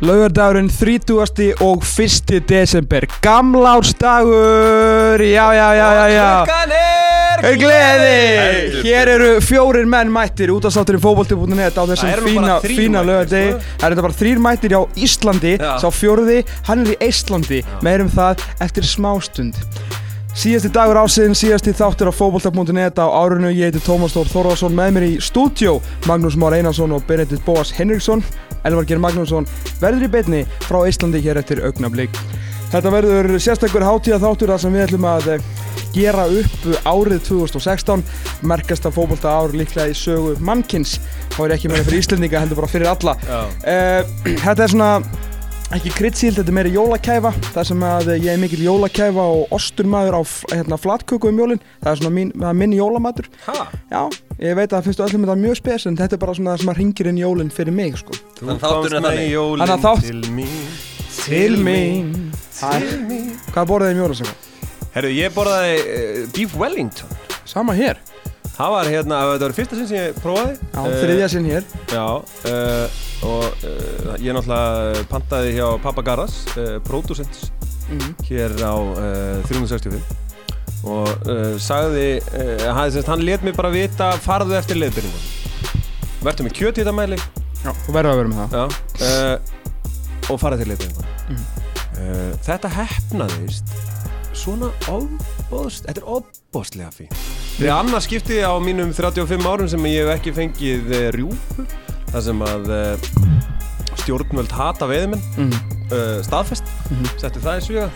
Laugardagurinn 30. og 1. desember. Gamlársdagur. Já, já, já, já, já. Klukkan er gleði. Hér eru fjórir menn mættir út af státturinn fókbólti.net á Það þessum eru nú fína, bara þrír fína mættir, laugardegi. sko. Það eru þetta bara þrýr mættir á Íslandi. Já. Sá fjórði, hann er í Íslandi Meirum það eftir smástund. Síðasti dagur ásinn, síðasti þáttur á fókbólta.net á árunu Ég heiti Tómas Þór Þórðarsson með mér í stúdjó Magnús Már Einarsson og Benedikt Bóas Henriksson Elvar Geir Magnússon verður í beinni frá Íslandi hér eftir augnablík Þetta verður sérstakur hátíða þáttur þar sem við ætlum að eh, gera upp árið 2016 merkasta fókbólta ár líklega í sögu mannkins þá er ekki meira fyrir Íslendinga heldur bara fyrir alla. Uh, Þetta er svona ekki kryddsíld, þetta er meira jólakæfa þar sem að ég er mikil jólakæfa og osturmaður á hérna, flatköku um jólin. Það er svona mín, það minn jólamatur. Ha? Já, ég veit að það finnst öllum þetta mjög spes en þetta er bara svona það sem að ringir inn jólin fyrir mig sko. Þannig að þátturinn er þannig. Þannig að þátt- til mín. Til mín. Hæ, Hvað borðið þið um jólasöku? Herru, ég borðaði uh, Beef Wellington. Sama hér Það var hérna, þetta var fyrsta sinn sem ég prófaði. Já, Eh, þriðja sinn hér. Já, uh, og uh, ég náttúrulega pantaði hjá Papa Garðas, uh, producent mm. hér á uh, 365 og sagði, hann, hann let mig bara vita farðu eftir leiðbyrjum Vertu með kjöt í þetta mæli. Já, þú verður að vera með það. Já, og farið til leiðbyrjum Mm. Þetta hefnaðist svona ofbóðst, þetta er ofbóðslega fín Þetta er annað skipti á mínum 35 árum sem ég hef ekki fengið uh, rjúpu þar sem að uh, stjórnvöld hata veiðmenn mm. uh, staðfest, Mhm. settu það í sviga.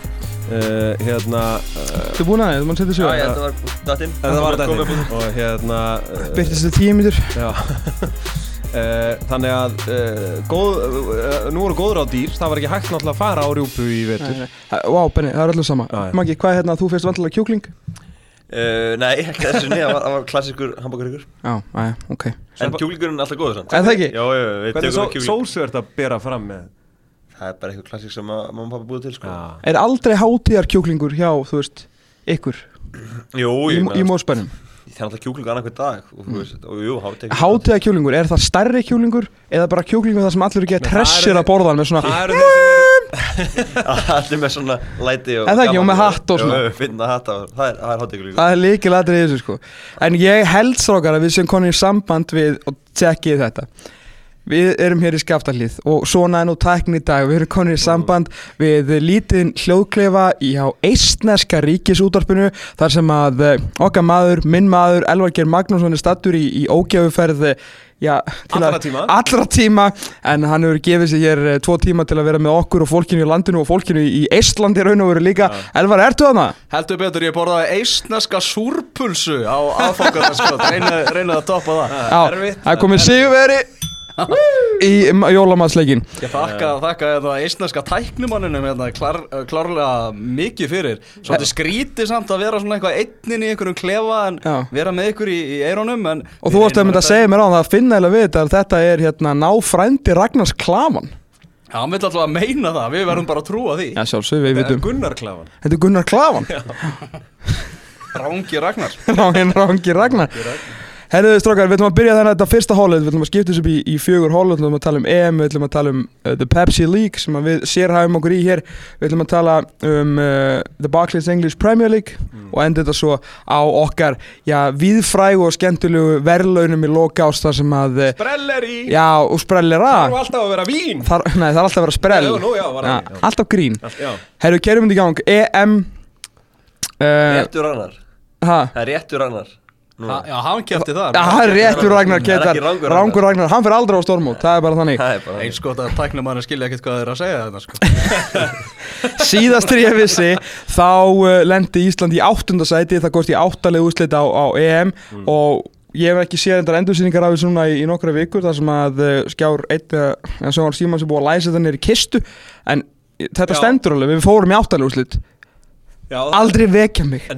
Uh, hérna uh, Þú búin að þið, þú mann Já, ég held að það var dattinn. þetta var þetta og hérna uh, Byrtist þetta tíu mítur já þannig að uh, góð, uh, nú eru góður á dýr það var ekki hægt náttúrulega að fara á rjúpu í vetur Vá, Benni, það er öllu sama. Maggi, hvað er hérna, þú fyrst vantilega kjúkling? Uh, nei, ekki þessu niður, það var, var klassíkur hambúrgur Já, aðja, ok En kjúklingurinn er alltaf góður samt Er það ekki? Já, já, við hvernig tegum só, kjúkling sósu ert að bera fram með Það er bara eitthvað klassík sem að mamma og pappa búið til sko. Er aldrei hátíðar kjúklingur hjá, þú veist, ykkur Jú, í, ég í meina mósbænum? Það er alltaf kjúklingur annað hver dag og, þú veist, og jú, hátíð Hátíðar kjúklingur, er það stærri kjúklingur eða bara kjúklingur þar sem allir ekki að það tressir að borða með svona það Allir með svona læti og Er það ekki? Og með hatt og svona? Jú, hatt og það er, það er hátíð kjúklingur Það er líkilættir í þessu sko. En ég held strákar að við sem konum í samband við og tjekkið þetta Við erum hér í skaftalíð og svona er nú tækni í dag Við erum konum í samband við lítinn hljóðklefa í á eistneska ríkisútvarpinu Þar sem að eh, okkar maður, minn maður, Elvar Geir Magnússon er stattur í, í ógjöfuferð eh, Já, Allra tíma. allra tíma En hann hefur gefið sér hér eh, tvo tíma til að vera með okkur og fólkinu í landinu og fólkinu í Eistlandi raun og veru líka Elvar, ertu þarna? Heldur betur, ég borðaði eistneska súrpulsu á aðfangarnaskot. Reyna, reyna að toppa það. Já, það er komið sigurveri í jólamannsleikin Ég þakka, þakka þetta eistneska tæknumanninum hérna klár, klárlega mikið fyrir. Svolítið skrítið samt að vera svona eitthvað einnin í einhverjum klefa en Já. vera með ykkur í, í eirónum. En Og þú varst að mynda að segja mér á það að finna eða við þetta að þetta er hérna náfrændi Ragnars Klavan Já, hann vil alltaf að meina það, við verðum bara að trúa því. Já sjálfsög, við vitum Gunnar Klafan Þetta er Gunnar Klavan Rángi Ragnar. Rángi Ragnar Herðu strókar, við ætlum að byrja þannig þetta fyrsta hólið. Við ætlum að skipta þessu upp í, í fjögur hól. Við ætlum að tala um EM, við ætlum að tala um uh, The Pepsi League sem að við sérhæfum okkur í hér. Við ætlum að tala um uh, The Barclays English Premier League og enda þetta svo á okkar já, viðfrægu og skemmtilegu verðlaunum í loka ást þar sem að uh, Brelleri Já, og sprellir Það að var alltaf að vera vín. Þar, Nei, það er alltaf að vera sprell. Já, nú, já, já. Alltaf grín. Já, Herru, kerum við í gang. EM uh, Réttur rannar ha, Það er réttur rannar Ha, já, hann kæfti það. ja, Það er réttur Ragnar Það er ekki rangur Ragnar. Hann fyrir aldrei á stormút Það er bara þannig. Það er bara Eins gott að tæknumannin skilja ekkert hvað þeir eru að segja þetta, sko. Síðast þegar ég vissi Þá uh, lendi Ísland í áttundasæti Það kosti áttalega úrslit á, á EM Og ég hef ekki séð endar endursýningar af þessu núna í, í nokkra vikur þar sem að uh, skjár eitt en svo var Síman sem búið að læsa þetta nýri kistu. En þetta Já. stendur alveg, við fórum í áttalega úrslit. Já. Aldrei vekja mig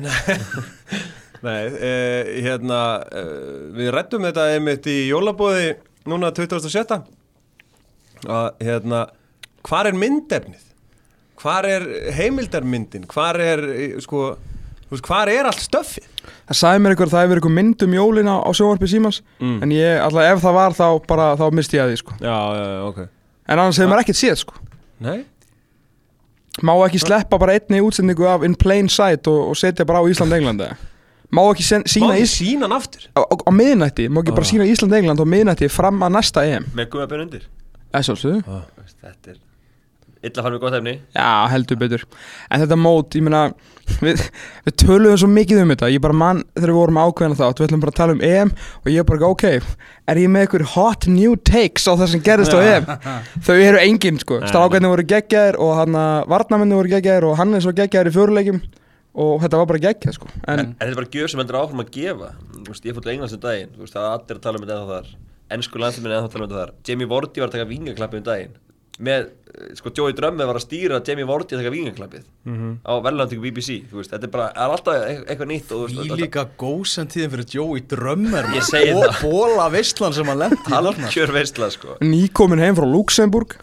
Nei, uh, hérna uh, Við rættum þetta einmitt í jólabóði Núna 2007 að hérna Hvar er myndefnið? Hvar er heimildarmyndin? Hvar er, eh, sko veist, hvar er allt stöffið? það sagði mér einhver að það hefur eitthvað mynd um jólina á sjónvarpi Símans Mm. en ég, alltaf ef það var þá bara, þá misti ég að því sko Já, já, já, ok En annars hefur maður ekkert séð sko Nei, Má ekki sleppa bara einni útsendingu af in plain sight og, og setja bara á Ísland-Englandi Má ekki sen, má sína ekki Ís sína hann aftur? Á, á, á miðnætti Má ekki bara Ah. sína Ísland-England á miðnætti fram að næsta EM? Með gumabinn undir? Það er svolítið Þetta er Illa fann við gott efni. Já, heldur betur. En þetta mót, ég meina Við, við töluðum svo mikið um þetta. Ég bara mann þegar við vorum ákveðna þátt Við ætlum bara að tala um EM Og ég bara, ok Er ég með ykkur hot new takes á það sem gerðist á EM? Þau eru engin, sko. Strákarnir voru geggjaðir Og hann að varnamenni voru geggjaðir Og Hannes var geggjaðir í fjöruleikjum Og þetta var bara geggjað, sko. En, En þetta er bara gjöf sem heldur áfram að gefa. Þú veist, Ég fór til Englands um daginn Þú veist, Það er allir að tala um þetta ennþá þar. Ennsku landsminn að tala um þetta þar. Jamie Vorti var að taka vingaklappið um daginn. Með, eh, sko, Joey Drömme var að stýra Jamie Vorti að taka vingaklappið Á verðlandingu BBC Þú veist, þetta er bara, er alltaf eit- eitthvað nýtt og, þú Í líka góðsend tíðin fyrir Joey segi það. Bóla veistlan sem hann lendi. Halkjör veistla, sko. Nýkomin heim frá Luxemburg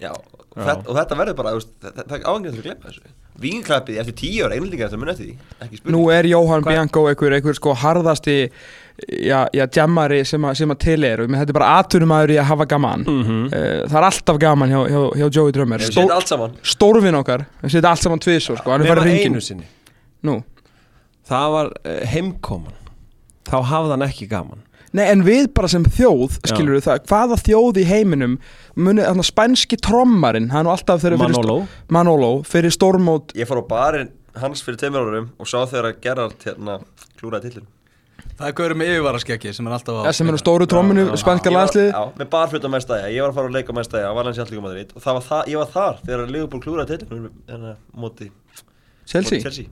Já, og, þetta, og þetta verður bara, það er áhengjast að glemma þessu. Vingaklappið eftir tíu ára, þetta mun eftir því Ekki spurning. Nú er Jóhann Hvað- Bianco einhver, einhver sko harðasti já, já, jammari sem, að- sem að til er og þetta er bara aturumæður í að hafa gaman. Mhm. Eh, það er alltaf gaman hjá, hjá, hjá Joey Drömmer Við Stó, setjum allt saman. stórvin okkar, við setjum allt saman tvis sko, hann er farið einu hringin sinni. Nú. Það var uh, heimkoman. Þá hafði hann ekki gaman Nei en við bara sem þjóð skilur það, hvaða þjóð í heiminum muni, þannig spænski trommarinn hann er nú alltaf þegar fyrir Manolo. Manolo fyrir stórmót Ég fór á barinn hans fyrir tveimur árum og sá þegar að Gerard hérna klúraði tillin Það er gaurið með yfirvaraskeggi sem er alltaf á ja, sem eru stóru já. spænska Ég var- landsliði Já, með barfluta með stæja, ég var að fara að leika með stæja á Valens Jallíku Madrid. Og það var það, ég var þar þegar Liverpool klúraði tillin hérna móti, móti Chelsea, Chelsea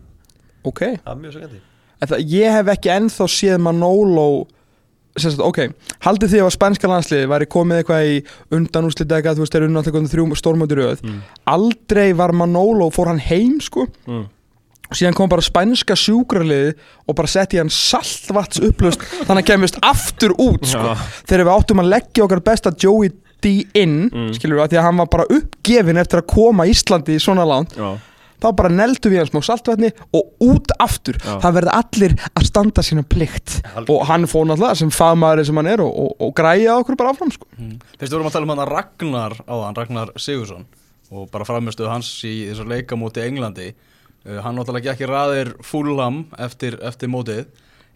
ok. Það er mjög sögandi En það, ég hef ekki ennþá séð Manolo sagt, ok, haldið því að spænska landsliði væri komið eitthvað í undanúslita eitthvað, þú veist, þeir alltaf eitthvað þrjú stórmóti röð Mm. aldrei var Manolo, fór hann heim sko, mm. og síðan kom bara spænska sjúkraliði og bara setti hann saltvats upplöst þannig að kemist aftur út sko. Já. þegar við áttum að leggja okkar besta Joey D inn, Mm. skilur við, að því að hann var bara uppgefin eftir að koma Íslandi í svona land Já þá bara neldu við hann smá saltvætni og út aftur, Já. það verði allir að standa sína plikt. Og hann fór náttúrulega sem fagmaður sem hann er og, og, og græja okkur bara áfram sko. Fyrst við vorum að tala um hann Ragnar á hann, Ragnar Sigursson og bara framistuð hans í þessu leikamóti Englandi. Uh, hann náttúrulega ekki raðir fúllam eftir, eftir mótið.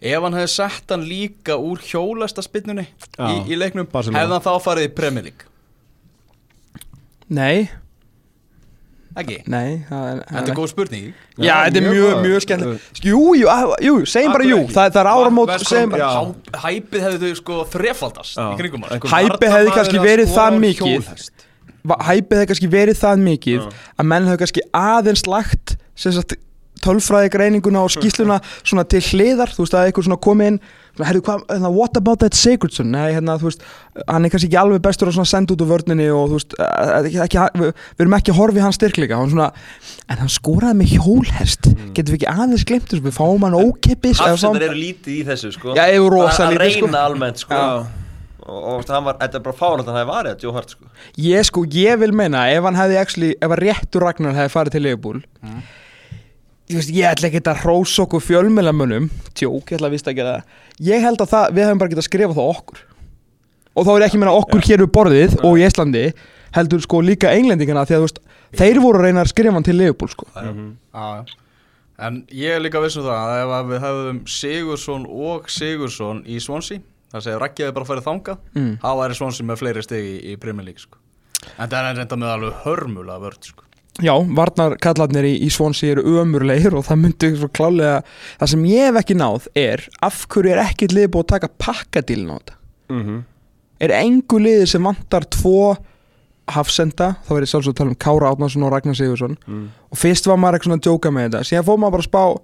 Ef hann hefði sett hann líka úr hjólesta spinnunni í, í leiknum hefði hann þá farið í Premier League? Nei, ekki? nei Þetta er góð spurning. Já, þetta er mjög mjög, skemmt Jú, jú, segjum bara jú. Það, er áramót Hæpið hefði sko þrefaldast í kringum sko. Hæpið hefði kannski verið það mikið. hæpið hefði kannski verið það mikið að menn hefði kannski aðeins lagt tölfræði greininguna og skýsluna svona til hliðar, þú veist að eitthvað svona komið inn herru, hvað, hérna, what about that Sigurdsson nei, hérna, þú veist, hann er kannski ekki alveg bestur að senda út úr vörninni og þú veist eh, ekki, ekki, við, við erum ekki að horfa í hans styrkleika hann svona, en hann skoraði með hjólhest. Getum við ekki aðeins glemt þessu? Við fáum hann ókeppis Hafsendar eru lítið í þessu sko. Já, eru rosa lítið, sko. Að reyna almennt sko. Já. Og, og það var, þetta er bara fáin að það hefði varðið að Joe Hart sko. Ég sko, ég vil meina ef hann hefði actually, ef að réttur Ragnar hefði farið til Liverpool ég, veist, ég ætla ekki að rósa okkur fjölmjölamönnum tjók, ég ætla að vista að gera það ég held að það, við hefum bara getað að skrifa það okkur og þá er ekki meina okkur hér við borðið og í Íslandi heldur sko líka englendingana því að veist þeir voru að reyna að skrifa hann til Liverpool sko Mhm. Já, já. En ég er líka vissum það að ef að við hefðum Sigursson og Sigursson í Swansea það Raggi hefði bara farið þangað Mm. þá væri Swansea með fleiri stegi í, í Premier League sko. en það er reynda með alveg hörmulega vörd sko. Já, varnarkallarnir í, í Swansea eru ömurlegir og það myndi svo klálega það sem ég hef ekki náð er af hverju er ekkert liðið búið að taka pakkadílin á þetta Mhm. er engu liði sem vantar tvo hafsenda, þá er ég sjálfsög að tala um Kára Átnarsson og Ragnar Sigursson Mm. og fyrst var maður eitthvað svona að djóka með þetta síðan fór maður bara að spá,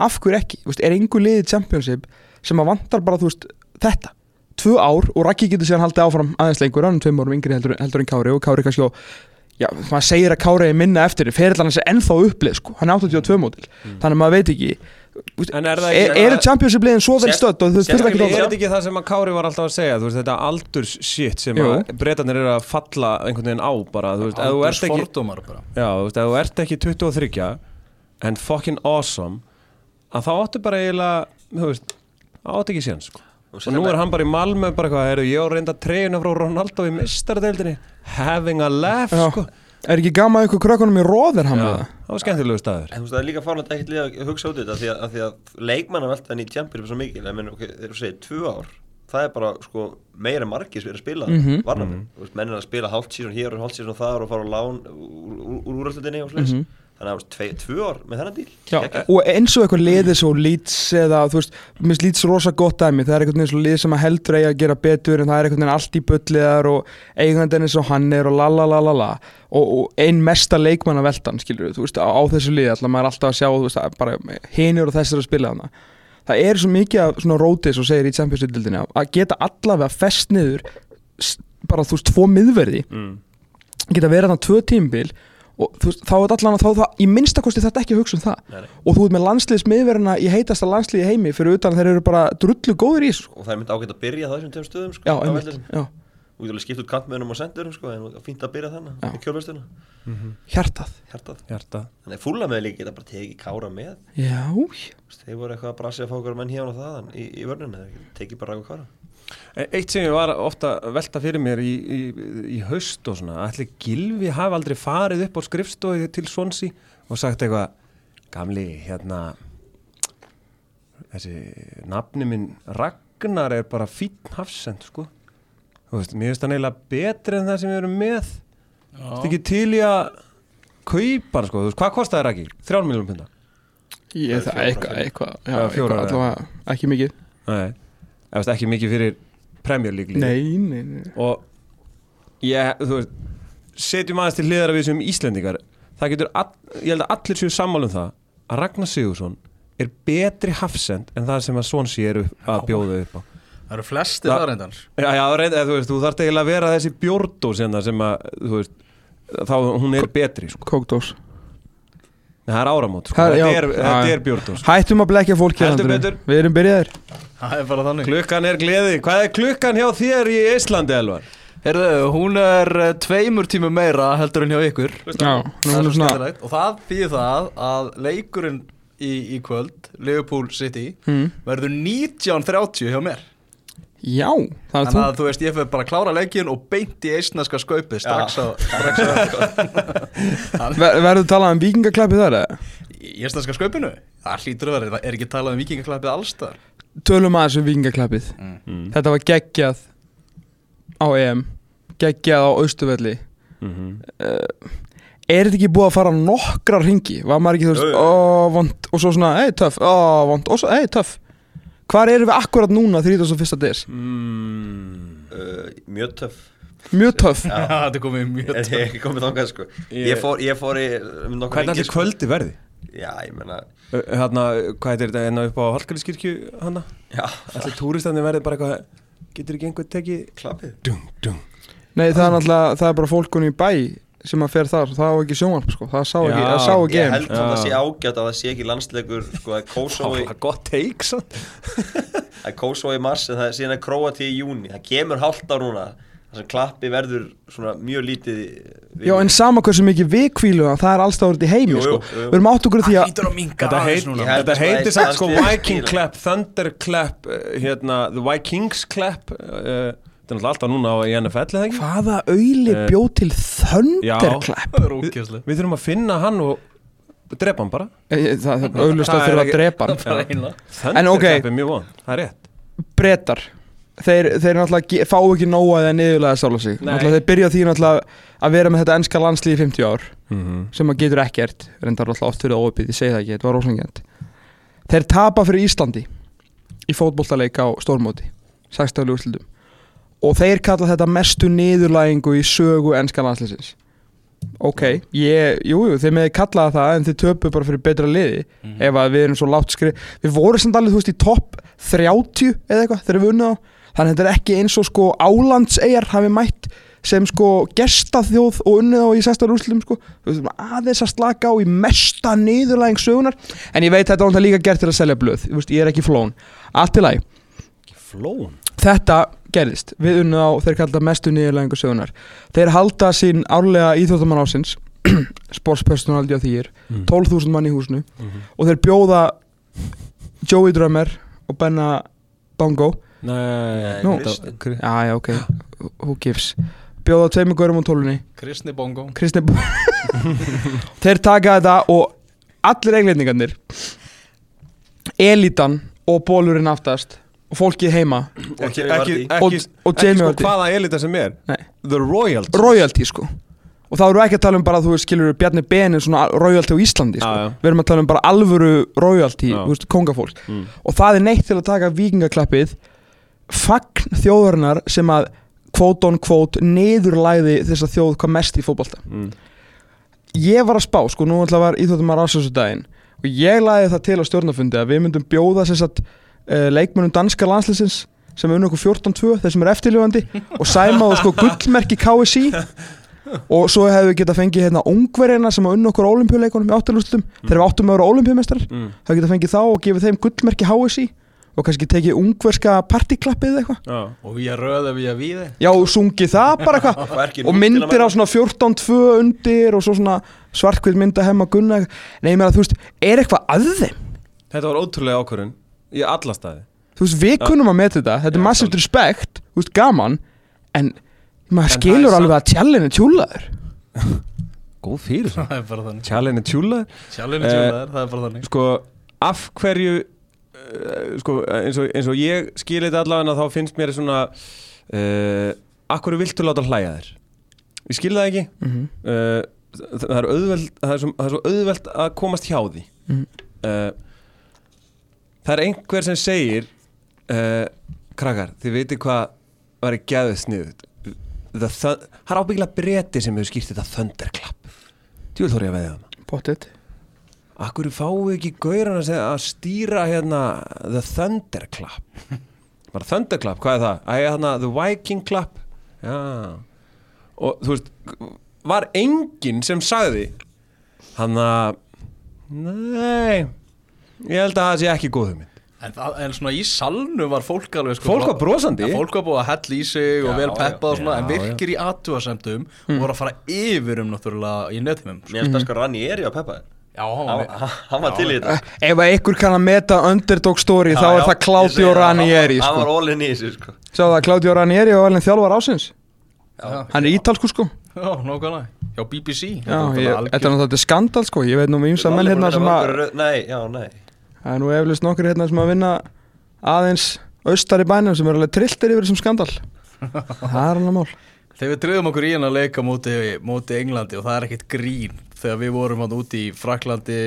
af hverju ekki veist, er engu liði championship sem að vantar bara, veist, þetta tvö ár og Raggi getur síðan haldið áfram aðeins lengur, hann er tveim árum yngri heldur, heldur en Kári og Kári kannski á Já, maður segir að Kári er minna eftir Ferillan hans er ennþá upplið sko. Hann er 82 mótil Þannig að maður veit ekki. Þú En er það er, ekki- Eru championship liðin svo vel stödd og þau þurfa ekki Er þetta ekki það sem að Kári var alltaf að segja þú veist, þetta aldurs shit sem breytanir eru að falla einhvern veginn á bara, þú veist, þú ert ekki fordómar bara. Já, þú veist, ef þú ert ekki 23 en fucking awesome að þá áttu bara eiginlega þú veist, það áttu ekki séns sko. og nú er hann bara í Malmö bara eitthvað, heyrðu, ég á reynda treyjuna frá Ronaldo í mistaradeildinni having a laugh Já. sko. Er ekki gaman ykkur krökkunum í með það? það var skemmtilegu staður En þú veist, það er líka fárlega ekkert liða að hugsa út í þetta því að, að, því að leikmannaveltan í Champions er svo mikil, ég menn, ok, þegar þú segir tvö ár það er bara, sko, meira en margir sem er að spila mm Mhm. varnamenn, þú veist, menn er að spila hálft sísón hér og hálft sísón þar og fara á lán úr, úr, úr úröldinni og sliðis Mhm. Þannig að, veist, tvei, tvö ár með þennan díl. Og eins og eitthvað liðið svo Leeds eða, þú veist, mér finnst Leeds rosa gott dæmi, það er eitthvað eins og lið sem að heldur eigi að gera betur en það er eitthvað einn allt í bulliðar og eigandinn eins og hann er og lalalala og, og ein mesta leikmanna veldan, skilur þú veist, á, á þessu liði, alltaf maður er alltaf að sjá, þú veist, að bara hinir og þessir að spila hana það er svo mikið af svona rótis og segir í Champions League-dildinni að geta allavega fest niður s- bara, þú veist, tvo miðverði. Mm. geta verið þarna tvö tímbil og þú veist, þá er allan að þá það, í minnstakosti þetta ekki að hugsa um það. Nei, nei. og þú ert með landsliðsmiðverðina í heitasta landsliði í heimi fyrir utan þeir eru bara drullu góðir í sko. og það er myndi ágætt að byrja það þessum tveim stöðum sko, já, einmitt, já, og þú getur skipt út kantmöðunum og sendurum sko, en það er fínt að byrja þannig í kjölvestuna, hjartað. Hjartað. Hjarta þannig að fúla með líka geta bara tekið kára með. Já, þeir voru eitthvað að fá okkur menn hérna og þaðan í, í vörnuna, tekið bara ræðu kára Eitt sem ég var ofta að velta fyrir mér í, í, í haust og svona Ætli Gilvi hafi aldrei farið upp á skrifstofi til Swansea og sagt eitthvað Gamli, hérna Þessi nafni minn Ragnar er bara fínn hafsend, sko. Þú veist, mér finnst það neila betri en það sem við erum með. Þú veist ekki til í að kaupa hann, sko, þú veist, hvað kostaði Raggi? Þrján miljónum punta? ég, það er eitthvað, eitthvað já, eitthvað, allavega, ekki mikið. Nei, veist, ekki mikið fyrir Premier League lið. nei, nei, nei. Og ég, þú veist setjum aðeins til hliðar að við sem Íslendingar. Það getur, all, ég held að allir séu sammála um það að Ragnar Sigursson er betri hafsend en það sem að Swansea eru að bjóða upp á. Það eru það reyndar Já, já, reynd, eða, þú veist, þú þarft eiginlega að vera þessi bjórdós hérna sem að, þú veist þá hún er betri, sko. Kókdós Nei, það er áramót, sko, Það er- þetta já, er, já, þetta er bjórdós hættum að blekja fólk Heldur hérna, betur. við erum byrjaðir. Það er bara þannig. Klukkan er gleði, hvað er klukkan hjá þér í Íslandi, Elvar? Herðu, hún er eh, tveimur tímum meira heldur en hjá ykkur. Já, nú Það er er svo svona skemmtilegt. Og það þýðir það að leikurinn í, í kvöld, Liverpool City mm, verður 19.30 hjá mér já, það er Þannig þú. að þú veist, ég fyrir bara að klára leikin og beint í eisneska skaupið strax á, verður talað um vikingaklappið þar eða? í eisneska skaupinu? Það hlýtur að vera, það er ekki talað um vikingaklappið allstar? Tölum aðeins um vikingaklappið Mm. þetta var geggjað á EM geggjað á Austuvelli Mm -hmm. er þetta ekki búið að fara nokkra ringi var maður ekki þú veist, ó vond og svo svona, ei töff, ó vond og svo, ei töff hvar erum við akkurat núna 31. des? Mm. uh, mjög töff. Mjög töff. Já, þetta er komið mjög er ég ekki komið þangað sko. Ég- ég fór, ég fór í um er ringi, allir kvöldi verði? já, ég menna Ö, Hérna, hvað er þetta enna upp á Hallgrímskirkju hana? já, Allir túristandi verði bara eitthvað Getur ekki einhver tekið klappið. Dung, dung. Nei það er náttúrulega, það er bara fólkunni í bæ sem að fer þar, það var ekki sjónvarp sko. það sá ekki, Já. það sá ekki ég held að það sé ágætt að það sé ekki landsleikur sko að Kosovo í- Það var gott teik að Kosovo í mars en það er síðan að Króati í júni það kemur hálft á núna þar sem klappi verður svona mjög lítið við- já en sama hversu mikið við kvílu það er allstað í heimi Jú, jú, sko. jú. við erum átt okkur því að að Þetta, heit, að heitir samt er sko Viking clap, Thunder clap uh, hérna, The Vikings clap uh, Þetta er náttúrulega alltaf núna á NFL eða ekki? hvaða auðli Eh, bjóð til Það er ókjæslega Við þurfum að finna hann og drepa hann bara. Það er auðlust að þurfa að drepa hann. Það er er mjög von, það er rétt. Brettar þeir, þeir náttúrulega fá ekki nóga eða niðurlega sála sig. Þeir byrja því náttúrulega að vera með þetta ennska landslið í 50 ár mm -hmm. sem að getur ekkert reyndar alltaf oft fyrir óöpið, ég segi það ekki, þetta var rosangjant þeir tapa fyrir Íslandi í fótboltaleik á stórmóti 16. úrslutum og þeir kalla þetta mestu niðurlægingu í sögu ennska landsliðsins. Ok, ég, jú, jú, þeir meði kallaða það en þeir töpu bara fyrir betra liði. Ef að við erum svo látt skrif við vorum samt alveg, þú veist, í topp 30 eða eitthvað, þegar við unnum á þannig að þetta er ekki eins og sko álandseyjar hafi mætt sem sko gestaþjóð og unnið á í sestar úrslutum sko. Þú veist, aðeins að slaka á í mesta niðurlæging sögunar en ég veit þetta er líka gert til að selja blöð. Þú veist, ég er ekki flón, allt í lagi. Flón þetta gerðist. Við unnið á þeir kallta mestu niðurlægingu sögunar þeir halda sín árlega íþjóttamann ásins sportspersonaldi á þýr Mm. 12.000 mann í húsinu. Mhm. og þeir bjóða Joey Drömmer og Benna Bongo. Nei, Kri- já já ok, who gives? Bjóða tveimur gaurum á tólunni. Kristni Bongo. Kristi þeir taka þetta og allir englendingarnir elitan og bólurinn aftast fólkið heima ekki, ekki, ekki, Og- og ekki Jamie sko Vardy. hvaða elita sem er Nei. The Royals royalty sko og þá erum við ekki að tala um bara þú veist skilur Bjarni Benin svona royalty á Íslandi sko. Já. við erum að tala um bara alvöru royalty þú veist, kongafólk Mm. og það er neitt til að taka vikingaklappið fagn þjóðarinnar sem að kvót on kvót niðurlæði þessa þjóð hvað mest í fótbolta mm. ég var að spá, sko, nú ætla var íþjóttum að rása þessu daginn og ég lagði það til á stjórnafundi að við myndum bjóða þess að uh, leikmönum danska landslýsins sem er unna okkur 14-2, þeir sem er eftirljóðandi og sæma og sko gullmerki KSI og svo hefðu við getað fengið hérna ungverina sem að unna okkur olimpíuleikunum í áttalústum, þeir eru áttum að vera olimpíumestrar Mm. það getað fengið þá og gefið þeim gullmerki HSI og kannski tekið ungverska partiklappið eða eitthvað. Og við að röða við að víði já, og sungið það bara eitthvað. Og myndir að á svona 14-2 undir og svo svona svartkvið mynda hemma gunna nei, ég meina, þú veist, er eitthvað að þeim? Þetta var ótrúlega ákvörðun í alla staði. Þú veist, við kunnum að meta þetta þetta Já, er massivt samt. respekt, þú veist, gaman en maður En skilur er alveg að tjallin er tjúlaður Góð fyrir Það er bara þannig. Tjálinn er tjúla Sjálfinu Eh, tjóðaðar, það er bara þannig. Sko, af hverju uh, Sko, eins og, eins og ég skil þetta allavega þá finnst mér svona uh, Af hverju viltu láta hlæja þér? Ég skil það ekki. Mm -hmm. uh, það, það, er auðveld, það, er svo, það er svo auðvelt að komast hjá því. Mhm. uh, Það er einhver sem segir uh, Krakkar, þið veitir hvað var ekki gæðið sniðut Það er ábyggilega breti sem hefur skýrt þetta Thunderclap. Djúvel þóri að veðja það pottet. Akkur fáu ekki gauran að, stýra hérna The Thunderclap? Bara Thunderclap, hvað er það? Æja hérna The Viking Clap Já. Og þú veist, var enginn sem sagði Hann að Nei Ég held að það sé ekki góð hugmynd. En, það, en svona í salnu var fólk alveg sko, Fólk var brosandi. ja, Fólk var búið að hella í sig og Já, vel já. peppað og svona En Já, já. virkir í aðtúasemdum og voru að fara yfir um náttúrulega í netimum Mér finnst sko Ranni er í að peppa þér Já, hann var Hann hann var til í þetta. Ef að ykkur kann að meta underdog story þá Já, er já, það Claudio Ranieri hann- Hann sko. var all in í þessu sko. Sá það Claudio Ranieri og alveg þjálfar ásins Já, hann er ítalsku sko. Já, nákvæmlega. Hjá BBC já, þetta er náttúrulega skandal sko. Ég veit nú um ímsa menn hérna sem að Nei, já, nei Það er nú eflust nokkur hérna sem að vinna aðeins austar í bænum sem er alveg trilltir yfir þessum skandal. Það er hann að mál. Þegar við dröðum okkur í hann að leika móti, móti Englandi og það er ekkert grín þegar við vorum hann úti í Fraklandi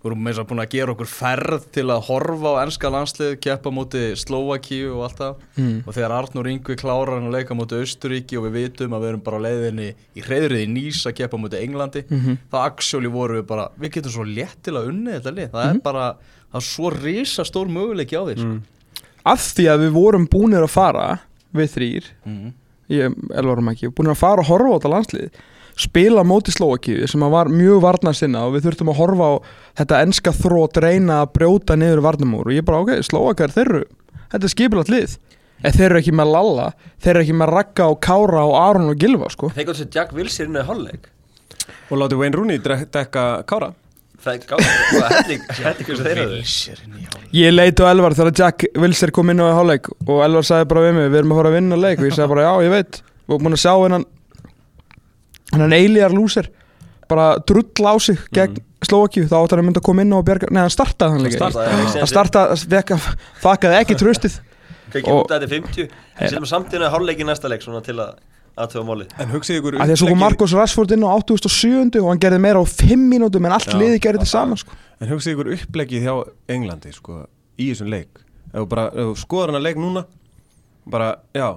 vorum þess að búin að gera okkur ferð til að horfa á ennska landslið keppa móti Slovakíu og allt það. Mm. og þegar Arnur Ingvi klárar hann að leika móti Austuríki og við vitum að við erum bara leiðinni í hreðrið í Nýs að keppa móti Englandi Mhm. þá actually vorum við bara, við getum svo létt til að unni þetta lið, það er bara það er svo risa stór möguleiki á því sko. Af því að við vorum búinir að fara við þrýr mm. ég elvarum ekki, búinir að fara að horfa á þetta landslið spila móti Slovakíu sem að var mjög varna sinna og við þurftum að horfa á þetta enska þrótt reyna að brjóta niður varnamúr og ég bara ok, Slovakar þeir eru þetta er skipilat lið. En þeir eru ekki með Lalla, þeir eru ekki með Ragga og Kára og Aron og Gilva sko. Þeir gott sér Jack Wilson inn í hálfleik. Og láti Wayne Rooney dekka Kára Það er gátt Það helling. Helling hversu þeir eru? Vilsirinn í hálf Ég leit á Elvar þegar Jack Wilser kom inn á hálfleik og Elvar sagði bara við mig, við erum að fara að vinna leik. Og ég sagði bara já, ég veit. Og búin að sjá hennan hennan eilíjar lúser bara drull á sig gegn mm. Slovakíu þá átt hann að mynda að koma inn og bjarga nei, hann startaði hann líka. Startaði hann startaði, vekka, þakkaði ekki tröstið Kekki og- út að þetta er 50 Við setjum samt inn að í næsta leik Svona til að aðtöfa máli En hugsið ykkur að því að svo kom Marcos Rashford inn á 87 og hann gerði meira á 5 mínútum en allt Já. liði gerði þetta saman sko. En hugsið ykkur upplegið hjá Englandi sko, í þessum leik. Ef þú bara, ef þú skoðar hana leik núna bara, já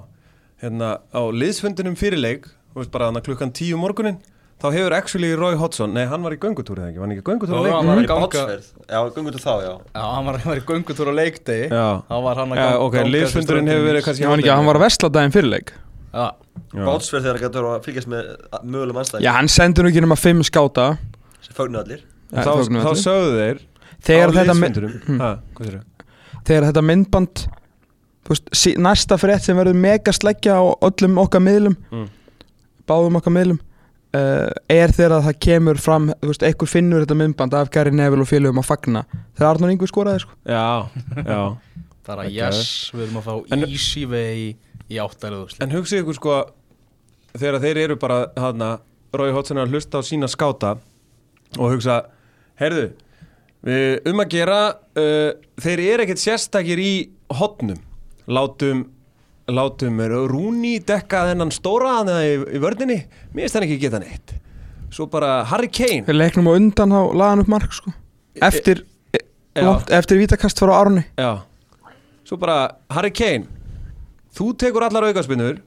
hérna, á liðsfundinum fyrir leik þú veist bara hana klukkan tíu morgunin þá hefur actually Roy Hodgson, nei hann var í göngutúri eða ekki, var hann ekki í göngutúri Jú, á leik? hann var Í bátsferð Já, gungum til þá, já. Já, hann var, hann var í göngutúr á leikdegi. Já. Þá var hann að Já, ganga ok, liðsfundurinn hefur verið kannski að hann var að vesla daginn fyrir leik. Já, Já. Bátsferð þegar hann gætur að fylgjast með mögulegum anstæðing já, hann sendur nú ekki nema 5 skáta. Sem fögnu allir. Þá, þá sögðu þeir þegar á hvað sér þegar þetta myndband veist, sí- næsta frétt sem verður mega sleggja á öllum okkar miðlum Mm. báðum okkar miðlum uh, er þegar það kemur fram þú veist, einhver finnur þetta myndband af Gary Neville og félögum að fagna. Þegar Arnur Ingur skoraði sko. Já, já. Bara Ok. yes, við erum að fá easy way í áttæluðu En hugsið ykkur sko þegar þeir eru bara hana, Rói er að hlusta á sína skáta og hugsa heyrðu, við um að gera uh, þeir eru ekkert sérstakir í hotnum látum látum Rúni dekka þennan stóra hann í, í vördinni mér finnst hann ekki geta neitt. Svo bara Harry Kane. Við leiknum á undan á lagan upp mark sko. Eftir, Já. langt, eftir vítakast frá Árni. Já. Svo bara, Harry Kane Þú tekur allar aukaspinnur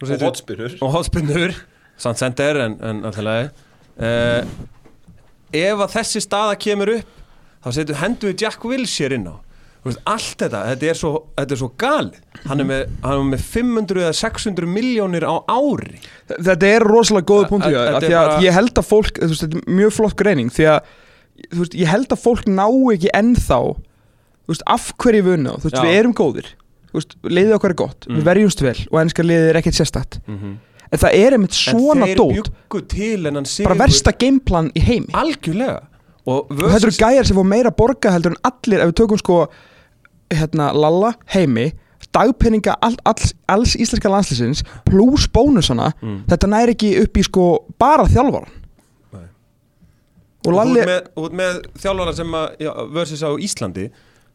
Og hotspinnur Og hotspinnur Samt sender en, en alltaf leið uh, Ef að þessi staða kemur upp Þá setur hendur við Jack Wilshere inn á. Þú veist, Allt þetta, þetta er svo, þetta er svo galið. Hann er, með, hann er með 500 eða 600 miljónir á ári. Þetta er rosalega að bara- ég held að fólk þú veist, Þetta er mjög flott greining Því að þú veist, ég held að fólk ná ekki ennþá Af hverju við unna. Við erum góðir veist, Liðið okkar er gott, Mm. við verjumst vel Og ennska liðið er ekkert sérstætt -hmm. En það er einmitt svona dót Bara versta gameplan í heimi Algjörlega Og, Og þetta eru gæjar sem fá meira borga heldur en allir Ef við tökum sko hérna, Lalla heimi dagpenninga all, all, alls íslenska landslýsins pluss bónusana Mm. þetta næri ekki upp í sko bara þjálfvaran Nei. og og ert með, með þjálfara sem að já, versus á Íslandi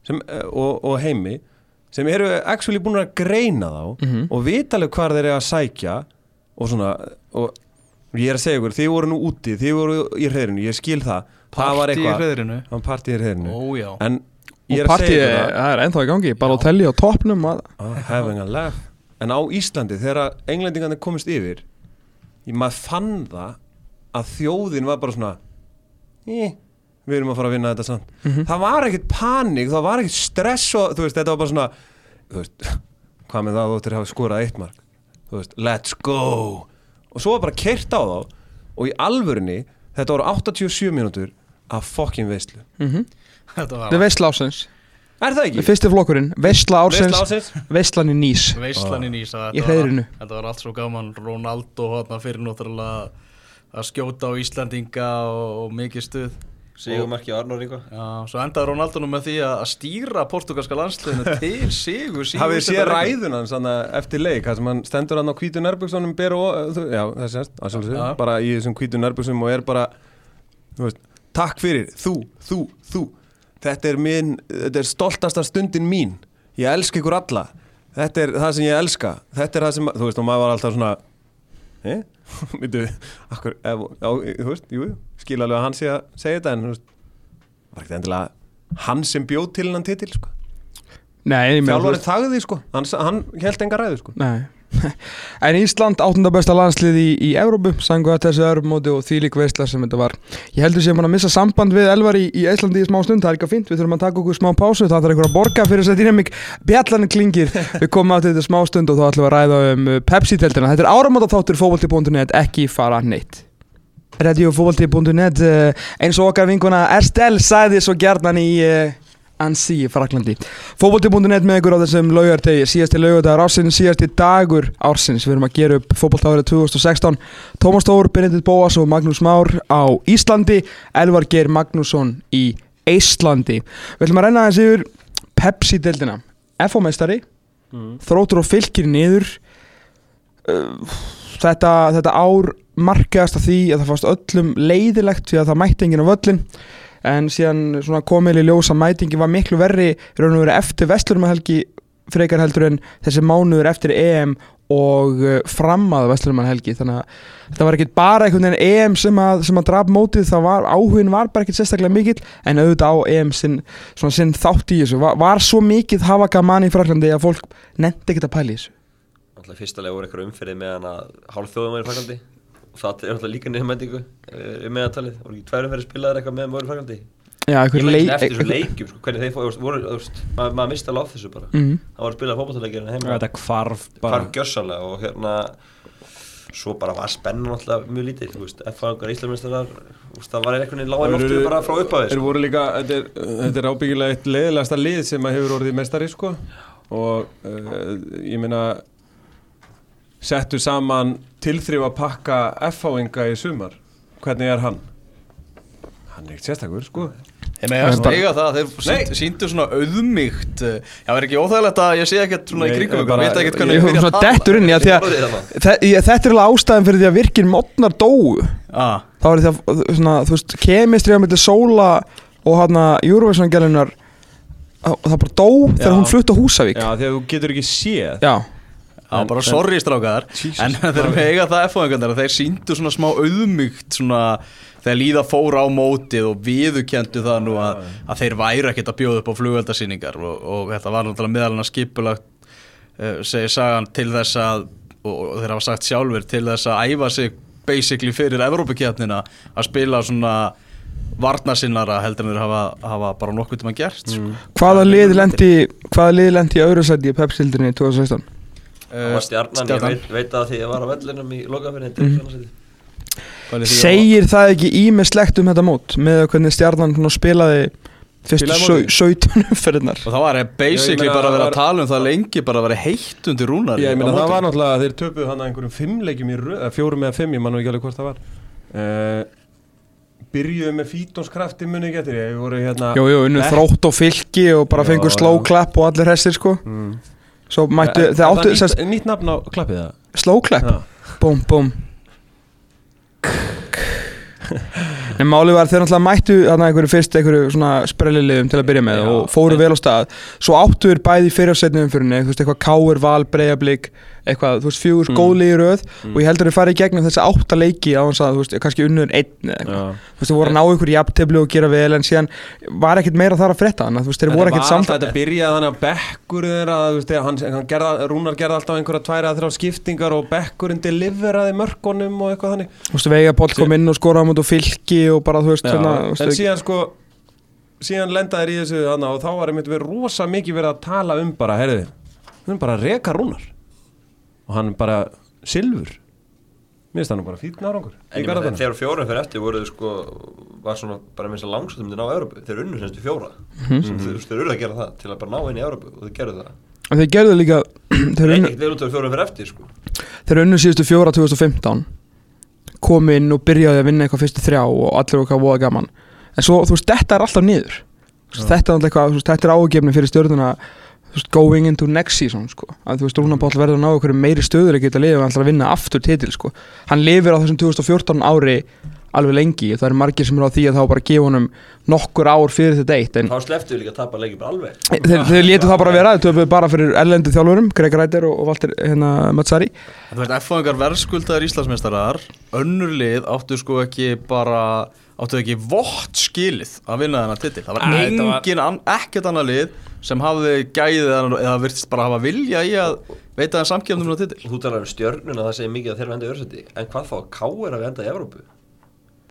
sem, eh, og, og heimi sem eru actually búin að greina þá Mhm. og vita alveg hvar þeir eru að sækja og svona og ég er að segja ykkur, þið voru nú úti þið voru í hreðrinu, ég skil það. Partí í hreðrinu partí í hreðrinu já. En ég og er að það er ennþá í gangi bara á telli á toppnum og Ah, having a laugh. En á Íslandi þegar englendingarnir komist yfir ég maður fann það að þjóðin var bara svona eh, við erum að fara að vinna þetta samt Mhm. það var ekkert panik, það var ekkert stress og þú veist, þetta var bara svona þú veist, hvað með það þú ættir að hafa skorað eitt mark þú veist, let's go og svo var bara kert á þá og í alvörinni, þetta voru 87 mínútur af fokkin veistlu Mhm. Þetta var þetta er veistla ásins er það ekki? fyrsti flokkurinn, veistla ásins? veistlan í nýs veistlan í hreiðrinu. Þetta var allt svo gaman Ronaldo fyrir náttúrulega að skjóta á Íslandinga og, og mikið stuð Sigurmarki Arnór Ingo Já, svo endaði Ronaldo nú með því að stýra portugalska landsliðinu til sigur Hafið séð ræðun hans eftir leik þar sem hann stendur hann á og, að sjálfsögðu, Já. bara í þessum hvítu nærbuksunum og er bara, veist, takk fyrir, þú, þú, þú. Þetta er minn, þetta er stoltasta stundin mín, ég elska ykkur alla. Þetta er það sem ég elska. Þetta er það sem, þú veist, og maður var alltaf svona eh, þú veist, jú, skil alveg að hann sé að segja þetta en, veist, var ekkert endilega hann sem bjóð til hennan titil, sko. Veist- þagði sko, hann, hann held enga ræðu sko. Nei. En Ísland áttunda besta landslið í, í Evrópu sangu að þessu Evrópumóti og því lík veistla sem þetta var. Ég heldur sér mann að missa samband við Elvar í, í Íslandi í smá stund, það er ekki fínt við þurfum að taka okkur smá pásu, það þarf einhver að borga fyrir þess að dýnamík, bjallan klingir við komum átt þetta smá stund og þá ætlum við að ræða um uh, Pepsi-teltina, þetta er áramóta þáttur fótbolti.net, ekki fara neitt Radiofótbolti.net uh, eins og okkar vinkuna Estelle sagði svo gjarnan í uh, Ansi í Fraklandi Fótbolti.net með ykkur á þessum laugartegi síðasti laugardagar ársins, síðasti dagur ársins. Við erum að gera upp fótboltárið 2016 Tómas Tór, Benedikt Bóas og Magnús Már á Íslandi Elvar Geir Magnússon í Íslandi Við ætlum að renna þessi yfir Pepsi-deildina. FO-meistari, þrótur og fylgir niður. Uh, þetta, þetta ár markaðast af því að það fannst öllum leiðilegt því að það mætti enginn á völlin en síðan komið í ljós að mætingi var miklu verri raun og verið eftir Vestlurmahelgi frekar heldur en þessi mánuður eftir EM og uh, fram að Vestlurmahelgi þannig að þetta var ekkit bara einhvern veginn EM sem að, sem að draf mótið það var, áhugin var bara ekkit sérstaklega mikill en auðvitað á EM sinn, sinn þátt í þessu, var, var svo mikið hafa gaman í Fraklandi að fólk nefndi ekkit að pæla í þessu Alltaf fyrsta leið voru eitthvað umferðið meðan að hálf þjóðum var í Fraklandi og það er alltaf líka niðurmætingu um meðantalið, voru ekki tvær umferðið spilaðir eitthvað meðan voru í Fraklandi Já, Ég leik ekki eftir þessu leikjum, sko, hvernig þeir fóru, voru, þú veist, maður, maður misti alveg á þessu bara. Mhm. það var að spila fótballtaleikir en heima. Þetta hvarf bara. hvar gjörsalega og hérna svo bara var spennan alltaf mjög lítið, þú veist, F-fangar, Íslamistrar það var einhvern veginn lága loftur bara frá upphafið Þeir sko. voru líka, þetta er, þetta er ábyggilega eitt leiðilegasta lið sem að hefur orðið mestari sko. Og uh, ég meina settu saman tilþrif að pakka F-áinga í sumar. Hvernig er hann? Hann er ekkert sérstakur sko. Þeir með að eiga það, þeir sínd, síndu svona auðmygt uh, Já, er ekki óþægilegt að ég sé ekkert svona í kringum bara- veit ekkert Ég hvernig kom byrja að svona tala. dettur inn í að því að Orðið þarna. þe- ég- Þetta er alveg ástæðan fyrir því að virkir modnar dóu. Ah, þá er það svona, þú veist, kemistri á milli sóla og hann að Eurovision-gælunar það bara dó þegar hún flutt á Húsavík. Já, því að þú getur ekki séð. Já, Já, bara sorry strákar. Jesus. En þeir með eiga það F-fóðingarnir Þeir síndu svona smá auðmygt svona Þegar líða fóra á mótið og viðukendu það nú að, að þeir væri ekkert að bjóða upp á flugveldasýningar og, og þetta var náttúrulega meðalina skipulagt uh, segir sagan til þess að og, og þeir hafa sagt sjálfur til þess að æfa sig basically fyrir Evrópukjarnina að spila svona varnasinnara heldur en þeir hafa, hafa bara nokkuð tíma gert sko. hvaða lið lendi hvaða lið lendi í öðru sæti í Pepsi-hildinni 2016 Það var stjarnan, ég veit, veit að því ég var á vellinum í lokaferðin til mm. Að- Segir það ekki ímislegt um þetta mót með hvernig stjarnan spilaði fyrstu Spilaði sau- mótið? 17 umferðinar Og það var basically Já, ég bara að vera að tala um það lengi bara að vera heitt undir rúnar Já, ég meina það var náttúrulega, þeir töpuðu hann að einhverjum fimm leikjum í röð, eða fjórum eða fimm, ég man nú ekki alveg hvort það var. Uh, Byrjuðu með fítonskrafti muni getur ég, voru hérna Jú, jú, unnu Bekk- þrótt og fylki og bara fengur clap og allir hessir sko. Mm. Svo mættu, þeir er áttu það sest, nýtt, nýtt nafn á klappið það? slow clap Já. Búm, búm En málið var þeir náttúrulega mættu þarna einhverju fyrst einhverju svona sprelliliðum til að byrja með Já, og fóru já. vel á stað Svo áttu þeir bæði í fyrirsetnum umfyrinni, þú veist, eitthvað káur, val, breyjablík eitthvað, þú veist, fjögur Mm. góðlegi í röð Mm. og ég heldur þeir farið í gegnum þessi átta leiki á hans að, þú veist, kannski unnur einn eða eitthvað Já. þú veist, þeir voru að ná ykkur jafntefli og gera vel en síðan var ekkert meira þar að frétta þannig að þú veist, þeir voru ekkert samt Þetta byrjaði þannig að bekkur þeirra, þú veist, hann, hann gerða, Rúnar gerði alltaf einhverja tværa að þrjá skiptingar og bekkurinn deliveraði mörkunum og eitthvað þannig þú veist, Veiga Páll kom inn og skoraði mútu fylki og bara, þú veist, Já, svona, veist, síðan sko síðan lenda þér í þessu hana, og þá var einmitt verið rosa mikið verið að tala um bara, herriði, við erum bara að reka rúnar og hann bara silfur. Mér finnst hann bara fýtn árangur í þegar fjórum fyrir eftir voru þau sko, var svona bara minnst að langsóttum til að ná Európu, þeir unnu semst við fjóra. Mhm. Sem þú veist, þeir eru að gera það til að bara ná inn í Európu og þeir gerðu það. En þeir gerðu líka þeir Þeir unnu, ekkert vel út af fjórum fyrir eftir sko. þeir unnu síðustu fjóra 2015 kom inn og byrjaði að vinna eitthvað fyrstu þrjá og allir okkar voða gaman. En svo, þú veist, þetta er alltaf niður. Þetta er alltaf eitthvað, þetta er ágefni fyrir stjórnuna veist, going into next season sko. að þú veist, Rúnar Páll verður að ná ykkur meiri stöður að geta lifið og alltaf að vinna aftur titil sko. hann lifir á þessum 2014 ári alveg lengi, það eru margir sem eru á því að þá bara gefa honum nokkur ár fyrir þetta eitt en Þá sleftu við líka að tapa leikið bara alveg þeir, þeir létu það bara vera, þeir töpuðu bara fyrir erlendu þjálfurum, Greg Ræder og, og Valter hérna, Matsari Þú veist, F-fóðingar verðskuldaðar Íslandsmeistarar önnur lið áttu sko ekki bara áttu ekki vott skilið að vinna þennan titil. Það var Æ, þetta var- engin, an, ekkert annað lið sem hafði gæðið eða, eða virtist bara hafa vilja í að veita þeim samkjöfnum á titil. Og þú talar um stjörnuna, það segir mikið að þeir enda í örsætti En hvað fá káir að enda í Európu?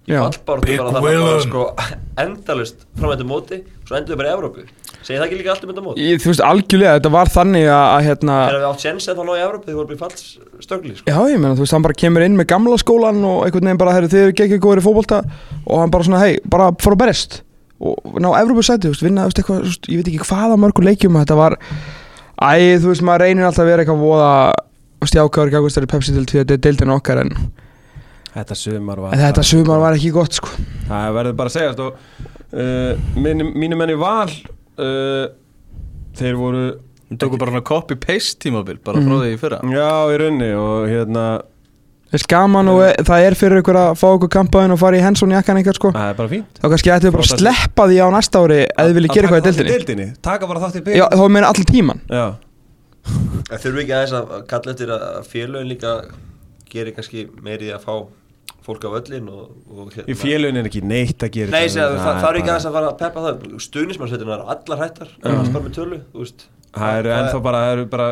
Já. Fallbáratu bara að bara sko endalust framöndu móti Svo endur við bara í Európu Segir það ekki líka allt um þetta mót? Ég, þú veist, algjörlega, þetta var þannig að, að hérna, Þegar við átt séns eða þá ná í Európu, þið voru bara í fallstögli sko. Já, ég meina, þú veist, hann bara kemur inn með gamla skólan og einhvern veginn bara, herri, þið eru ekki góður í fótbolta og hann bara svona, hei, bara fór að berist og ná Evrópusæti, þú veist, vinna, þú veist, eitthvað, þú veist, ég veit ekki hvaða mörgur leikjum þetta var, æ, þú veist, maður reynir alltaf vera eitthvað voða þetta deildin okkar en, Þetta sumar var en þetta sumar var ekki gott, sko. Það verður bara að segjast og uh, mínu, mínu menni val uh, þeir voru Við tókum bara svona copy-paste tímabil bara Mhm. frá því í fyrra já í raunni og hérna Þess gaman og e- það er fyrir ykkur að fá okkur kampaðin og fara í Henson jakkan eitthvað, sko. það er bara fínt Þá kannski ættu við bara að sleppa því á næsta ári eða þið viljið gera eitthvað í deildinni. deildinni Taka bara þátt í Já, þá meina allan tíman. já. En þurfum við ekki aðeins að kalla eftir að félögin líka gerir kannski meiri að fá fólk á völlin og, og hérna. Í félun er ekki neitt að gera Nei, þetta. segja, það, það er ekki aðeins að fara að peppa það Stuðnismannsveitirna eru allar hættar Það er bara með tölu, þú veist. Það eru ennþá bara, það eru bara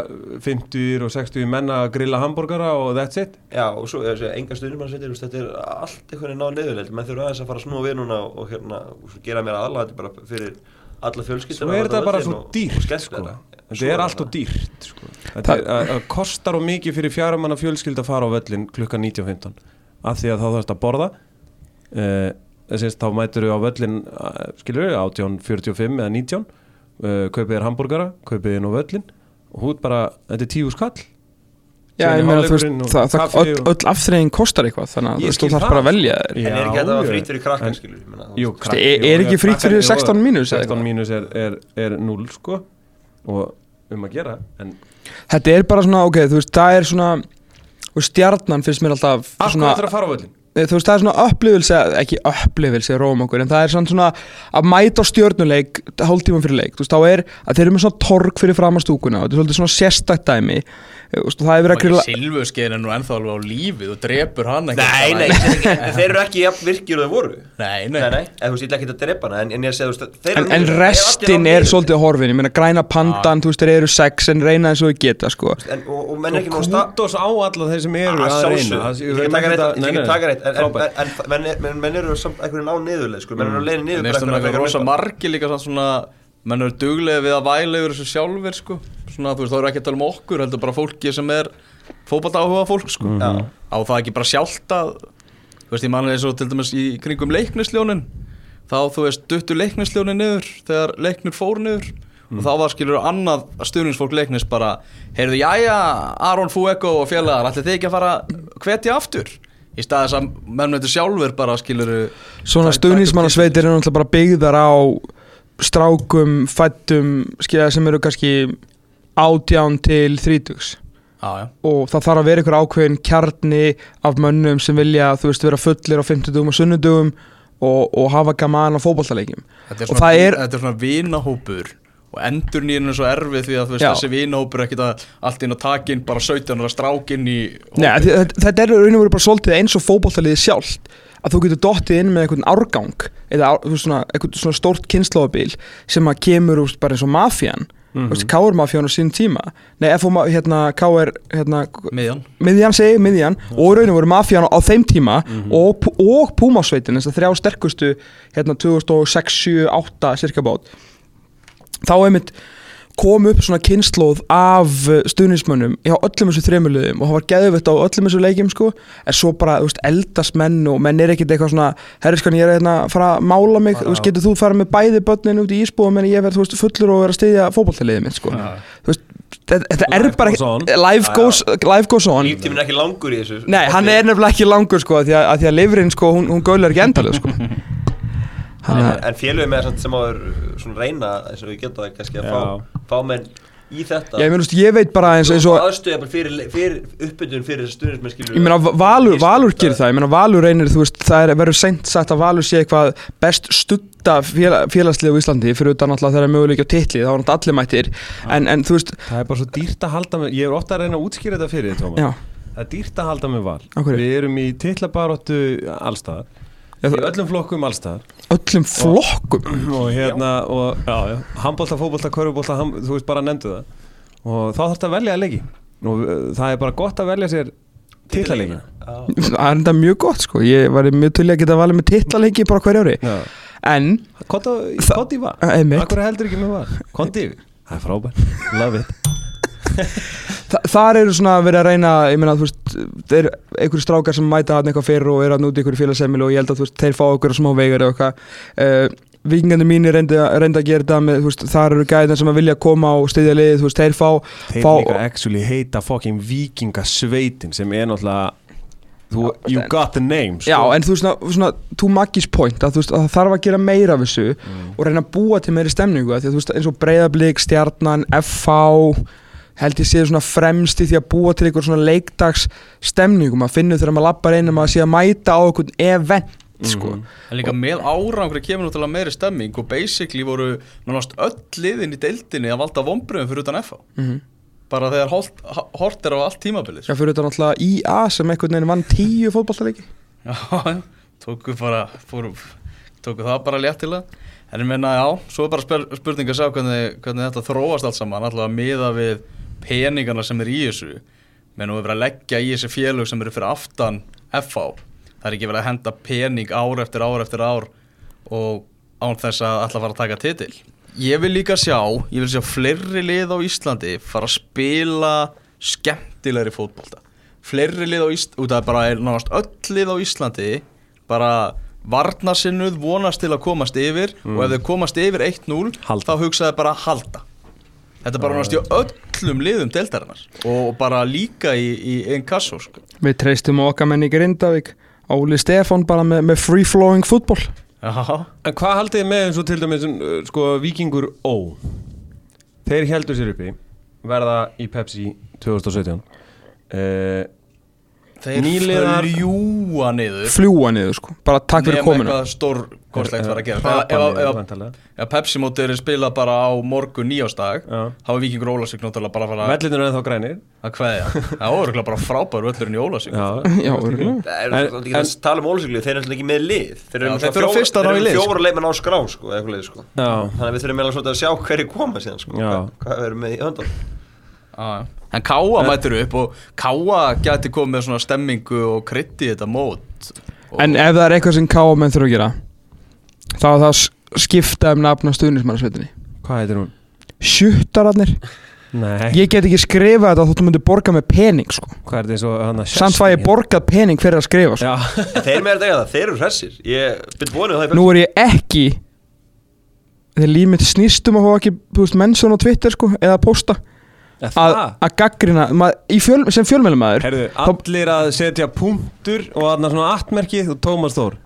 50 og 60 menn að grilla hambúrgara og that's it. Já, og svo er þessi enga veist, Þetta er allt einhvern veginn á neðurleild Menn þurfa aðeins að fara að snúa við núna og, og hérna, og gera mér aðlæti bara fyrir alla fjölskyldina Svo er þetta bara svo dýrt sko. Þetta. Er allt og dýrt sko. Þetta Það- er, kostar og mikið fyrir fjármanna fjölskyld að fara á völlin klukkan 19.15 af því að þá þarfst að borða. Uh, þess að þá mætur við á völlin skilur við, 18.45 eða 19 uh, kaupið þér hambúrgara, kaupið þér nú völlin og hút bara, þetta er tíu skall. Já, ég meina, þú veist, það, það, öll, öll afþreying kostar eitthvað þannig að þú veist, þú þarf bara að velja þér. En er ekki þetta að frýtt fyrir krakkan skilur ég meina, þú Jú, krakki, er- er ekki frítt krakkar- fyrir jú, 16 mínús eða 16 eitthvað? mínús er, er, er 0 sko og um að gera en Þetta er bara svona, ok, þú veist, það er svona veist, stjarnan finnst mér alltaf af svona, ætlar að fara á völlin? Eh, þú veist, það er svona upplifilse, ekki upplifilse róum okkur, en það er svona, svona að mæta á stjörnuleik hálftíman fyrir leik, þú veist, þá er að þeir eru með svona torg fyrir fram að stúkuna, þetta er svolítið svona sérstakt dæmi, Eh, þú veist, og það er verið að grilla Silvuskein er nú ennþá alveg á lífið og drepur hann ekki Nei, nei, þeir, ekki- þeir eru ekki jafn virkir og þeir voru. Nei, Nei, nei, nei, þú veist, ég ætla ekki að drepa hana En, en ég er að segja, þú veist, þeir en, eru en niður. restin er svolítið horfin, ég meina græna pandan, þú veist, þeir eru sex en reyna eins og þau geta, sko. Og, og menn er ekki en, en, en, en menn, eru samt einhvern veginn á niðurleið, sko, menn eru leiðin niður brekkuna það frekar rosa en margi líka svona, menn eru duglega við að væla yfir þessu sjálfur sko. svona þú veist þá eru ekki að tala um okkur heldur bara fólki sem er fótbalt áhuga fólk sko. Já. á það ekki bara sjálft að þú veist ég manna eins og til dæmis í kringum leiknisljónin þá þú veist duttu leiknisljónin niður þegar leiknir fór niður. Og þá var skilur annað stuðningsfólk leiknis bara heyrðu jæja Aron Fuego og félagar ætli þið ekki að fara hvetja aftur í stað þess að menn veitur sjálfur bara skilur Svona stuðnismannasveitir eru náttúrulega bara byggðar á strákum, fættum, skilja sem eru kannski átján til þrítugs. Já og það þarf að vera ykkur ákveðin kjarni af mönnum sem vilja, þú veist, vera fullir á 50 og sunnudugum og, og hafa gaman á fótballtaleikjum Þetta er svona, er- er svona vinahópur og endur nýjum er svo erfið því að veist, þessi vinahópur er ekkit að allt inn á takin, bara 17 ára strákin í Nei, þetta, er raun og veru bara svolítið eins og fótballtaliðið sjálft að þú getur dottið inn með einhvern árgang eða svona, einhvern svona stórt kynnslóðabil sem að kemur úr bara eins og mafían. Mm -hmm. Káur mafían á sín tíma. Nei, FO, ma- hérna, Káur hérna, miðjan. Miðjan segi, miðjan. Og raun og veru mafían á, þeim tíma og, Pú- og Púmásveitin, þess að þrjá sterkustu hérna 2006, 7, 8 cirka bát þá einmitt kom upp svona kynnslóð af uh, stuðnismönnum hjá öllum þessu þremuliðum og það var geðvitt á öllum þessu leikjum sko. Er svo bara, þú veist, eldast menn og menn er ekkit eitthvað svona, herriskan ég er hérna að fara að mála mig, þú veist, getur þú fara með bæði börnin út í ísbúðum en ég verð, þú veist, fullur og vera að styðja fótballtaliðið mitt sko, þú veist, þetta, er bara on. life goes, life goes on. Líftíminn er ekki langur í þessu Nei, hann er nefnilega ekki langur sko að því að, að, því að lifrin sko, hún, hún sko En, að félögum með samt sem áður svona reyna eins og við getum það kannski að fá, fá menn í þetta. Já, ég meina, þú veist, ég veit bara eins, eins og aðstöða fyrir, fyrir uppbytun fyrir stuðnismenn skilur Ég meina, Valur, Valur gerir það, ég meina, Valur reynir, þú veist, það er, verður seint sagt að Valur sé eitthvað best stutta félag, félagslið á Íslandi fyrir utan alltaf þeirra möguleik á titli, þá er náttúrulega allir mættir, en, en þú veist, Það er bara svo dýrt að halda með, ég er ofta að reyna að útskýra þetta fyrir þið, Tómas. já, Það er dýrt að halda með val. Við erum í titlabaróttu allstaðar, Já, í öllum flokkum allstaðar öllum flokkum. og hérna, og já, já, handbólta, fótbólta, körfubólta, ham- þú veist bara nefndu það. Og þá þarf þetta að velja að leiki. Og uh, það er bara gott að velja sér titlalegi. Það er enda mjög gott, sko, ég var mjög til í að geta valið með titlaleiki bara hverju ári, Já. en, í var. Akkur heldur ekki með var. Kondi yfir. Það er frábært. Love it. Þa, þar eru svona verið að reyna ég meina þú veist þeir einhverju strákar sem mæta hann eitthvað fyrir og eru að núti einhverju félagsemmil og ég held að þú veist þeir fá okkur smá vegar og eitthvað uh, vikingandi mínir reyndi, að- að gera þetta með þú veist þar eru gæðin sem að vilja koma og styðja liðið þú veist þeir fá Þeir Fá- líka actually heita fucking vikingasveitin sem er náttúrulega þú, You got the name sko. já en þú veist svona, svona to Maggie's point að veist að það þarf að gera meira af þessu og reyna að búa til meiri stemningu af því að þú veist eins og breyðablík, stjarnan, FH held ég séð svona fremst í því að búa til einhver svona leikdags stemningu maður finnur þegar maður lappar inn að maður sé að mæta á einhvern event sko. En líka með árangri kemur náttúrulega meiri stemming og basically voru nánast öll liðin í deildinni að valda vombriðum fyrir utan FH Mhm. bara þegar hort er á allt tímabilið Já, fyrir þetta náttúrulega IA sem einhvern veginn vann tíu fótballtaleiki Já, tóku bara fóru, tóku það bara léttilega en ég meina, já, svo er bara spyr, spurning að sjá hvernig, hvernig þetta þróast allt saman alltaf að miða við peningana sem er í þessu. Menn og við verðum að leggja í þessi félög sem eru fyrir aftan FH það er ekki verið að henda pening ár eftir ár eftir ár og án þess að alltaf fara að taka titil. Ég vil líka sjá, ég vil sjá fleiri lið á Íslandi fara að spila skemmtilegri fótbolta. Fleiri lið á Íslandi, út af bara er náðast öll lið á Íslandi bara varnasinnuð, vonast til að komast yfir og ef þau komast yfir 1-0 Halda. þá hugsaði bara halda. og ef þau komast yfir 1-0 þá hugsaði bara halda og ef þau komast yfir 1-0 þá hugsaði bara halda. Og ef þau komast yfir 1-0 þá hugsaði bara halda og ef þau komast yfir 1-0 Þetta er bara náttúrulega í öllum liðum deltarinnar og bara líka í, í einn kassó sko. Við treystum okkar menn í Grindavík. Óli Stefán bara með, með free flowing fútból En hvað haldið þið með eins og til dæmis uh, sko, Víkingur Ó? Þeir heldur sér uppi verða í Pepsi 2017 uh, þeir Nýliðar- fljúa niður. Fljúa niður sko, bara takk fyrir Nefn komuna. eitthvað stór kostlegt var að gera. Hrapa Ef- Pepsi mótið er spilað bara á morgun nýjástag Já. þá er Víkingur Ólasík náttúrulega bara að fara Vellinur er ennþá grænir. Að kveðja. Það var örugglega bara frábær völlurinn í Ólasík er En- náttúrulega ekki að tala um ólisuglu, þeir eru náttúrulega ekki með lið. Þeir eru þeir þurfa fyrst að ná í lið, sko. fjóra leikmenn á skrá sko, eða eitthvað leið sko. Já. Þannig að við þurfum að sjá hverju koma síðan sko. Hvað, erum með í höndum Já. En Káa mætir upp og Káa gæti komið með svona stemmingu og krytti í þetta mót. En ef það er eitthvað sem káa menn þurfa að gera þá er það að skipta um nafn á stuðnismannasveitinni Hvað heitir hún? Sjuttararnir. Nei. Ég get ekki skrifað þetta þóttu myndi borga með pening sko. Hvað er þetta Samt fæ ég borgað pening fyrir að skrifa sko. Þeir með þetta það, þeir eru hressir. Það Nú er ég ekki Þegar líf mitt snýst um að fá ekki mennsson á Twitter sko, eða posta að, að gaggrina fjöl, sem fjölmjölumæður allir að setja punktur og aðna svona attmerkið og Tómas Þór.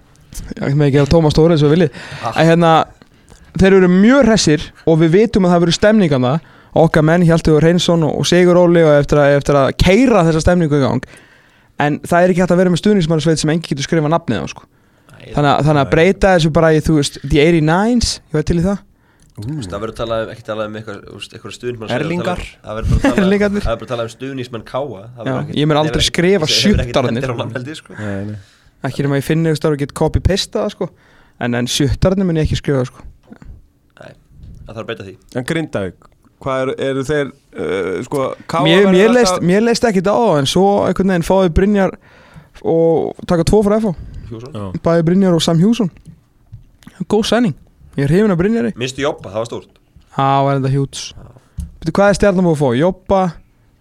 Ég með ekki að Tómas Tóri eins og viljið að hérna þeir eru mjög hressir og við vitum að það verður stemning af það okkar menn Hjaltur Reynsson og Sigur Óli og eftir að, eftir að keira þessa stemningu í gang. En það er ekki hægt að vera með stuðnismannarsveit sem engi getur skrifa nafnið á sko. þannig, þannig að breyta þessu bara í þú veist the 89s, ég veit til í það Það verður talað um, ekki talað um eitthvað, stuðnismann Erlingar. Það verður bara talað um, Erlingarnir. það verður bara talað um stuðnismann káa ég mun aldrei skrifa sko. Nei. ekki nema ég finni eitthvað og get copy-pasta sko. en, en sjuttararnir mun ég ekki skrifa sko. Nei, það þarf að breyta því En Grindavík Hvað eru, eru þeir uh, sko Káa mér, mér, leist, mér leist ekki þetta á en svo einhvern veginn fáið Brynjar og taka tvo frá Já. bæði Brynjar og Sam Hjússon góð sæning, ég er hrifin af Brynjari. Minnstu jobba, það var stórt. Það var enda hjúts. Byrju, hvað er stjarnan búið að fá? Jobba,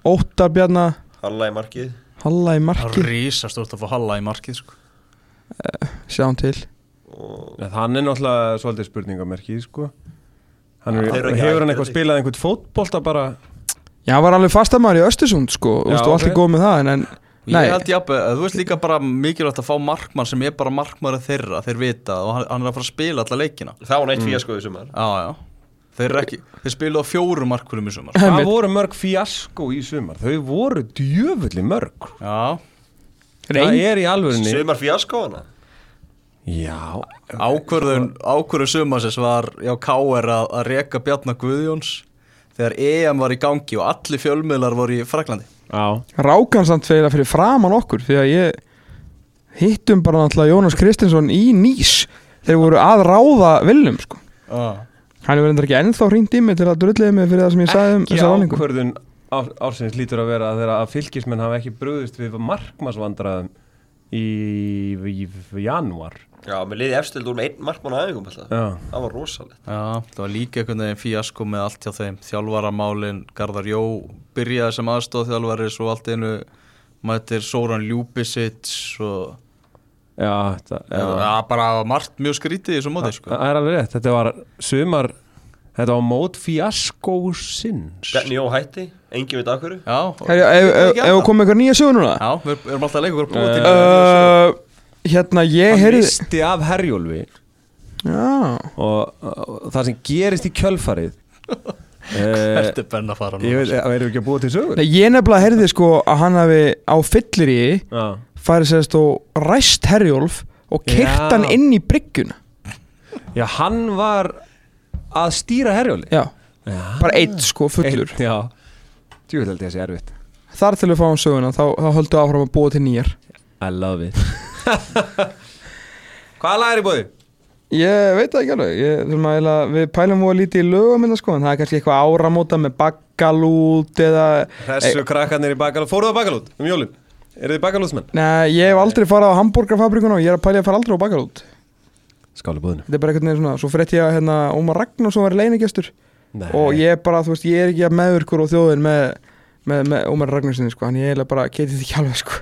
Óttar Bjarnar Halla í markið. Halla í það marki, er rísastórt að fá Halla í markið sko. sjáum til. Og Ja, Hann er náttúrulega svolítið spurningamerki sko. hann er, Hefur hann að eitthvað spilað einhvern fótbolta bara? Já, hann var alveg fastamæður í Östersund sko, Já, já, og allt er góð með það en, en. Ég held jafnveg, þú veist líka bara mikilvægt að fá markmann sem er bara markmann þeirra, þeir vita og hann, hann er að fara að spila alla leikina. Það var neitt fíaskoð í sumar. Já, já. Þeir eru ekki, þeir spilu á fjórum markkurum í sumar. Einmitt. voru mörg fíasko í sumar? Þau voru djöfulli mörg. Já, Það er í alvörinni Sumar fíaskoðana Já. Ákvörðun, ákvörðun sumarsins var já, K.R. að, að reka Bjarnar Guðjóns þegar EM var í gangi og allir fjölmiðlar voru í Fraklandi Já. Rákan samt fyrir, fyrir framan okkur því að ég hittum bara náttúrulega Jónas Kristinsson í Nýs. Þeir voru að ráða viljum sko. Já, hann er verið ekki ennþá hringt í mig til að drulliði mig fyrir það sem ég sagði um Ekki þessa ráningu ákvörðun ár, ársins lítur að vera að þeirra að fylgismenn hafa ekki brúðist við markmannsvandræðum í, í, í janúar Já, með liði efstild úr með einn markmann Já. Það var rosalegt. Já, það var líka einhvern veginn fíasko með allt hjá þeim. Þjálfaramálin, Garðar Jó byrjaði sem aðstóð þjálfari svo allt einu mætir Sóran Ljúbisic og Já, þetta, já. bara margt mjög skrítið í þessu móti sko. Það er alveg rétt, þetta var sumar Þetta var mót fíaskósins Benni Jó hætti, engin veit af hverju. Já, komum með eitthvað nýja sögur núna Já, við við erum alltaf að leika okkur hérna ég Hann heyrði listi af Herjólfi. Já, og, og það sem gerist í kjölfarið eh, Hvert er benn að fara Ég veit, það verður ekki að búa til sögur? Nei, ég nefnilega heyrði sko að hann hafi á fyllir í Já, farið sérst og ræst Herjólf og kyrt Já. hann inn í bryggjuna. Já hann var að stýra Herjóli já, Já. bara eitt sko fullur. Einn, Já, djúvel held ég að sé erfitt. Þar til við fáum söguna þá, þá höldum við áfram að búa til nýjar. I love it Hvaða lag er í bóði? ég veit það ekki alveg. Ég, eiginlega- við pælum múið lítið í lögum minna sko en það er kannski eitthvað áramóta með baggalút eða Hressu krakkarnir í bakalút. Fóruðu á bakalút um jólin? Eru þið bakalútsmenn? Nei, ég hef aldrei farið á hambúrgarfabrikuna og ég er að pæla að fara aldrei á baggalút Skáli búðinu þetta er bara eitthvað neginn svona svo frétt ég að hérna Ómar Ragnarsson var leinigestur og ég er bara, þú veist, ég er ekki að meðvirkur á þjóðin með, með, með Ómar Ragnarssoni, sko, hann ég eiginlega bara getið því ekki alveg, sko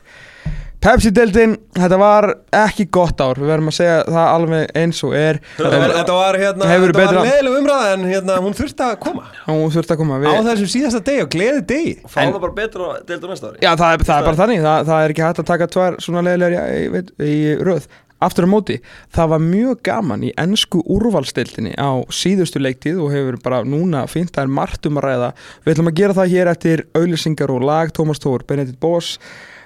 Pepsi-deildin, þetta var ekki gott ár. Við verðum að segja það alveg eins og er. Þetta var, þetta var, hérna, þetta var leðileg umræða en hérna, hún þurfti að koma. Hún þurfti að koma. Á við þessum síðasta degi og gleði degi. Það bara betra og deildur næsta ári. Já, það er, það er bara þannig, það, það er ekki hægt að taka tvær svona leiðilegar í, í, í röð. Aftur á móti, það var mjög gaman í ennsku úrvalstildinni á síðustu leiktíð og hefur bara núna fínt, það er margt um að ræða. Við ætlum að gera það hér eftir auðlýsingar og lag. Tómas Tór, Benedikt Bós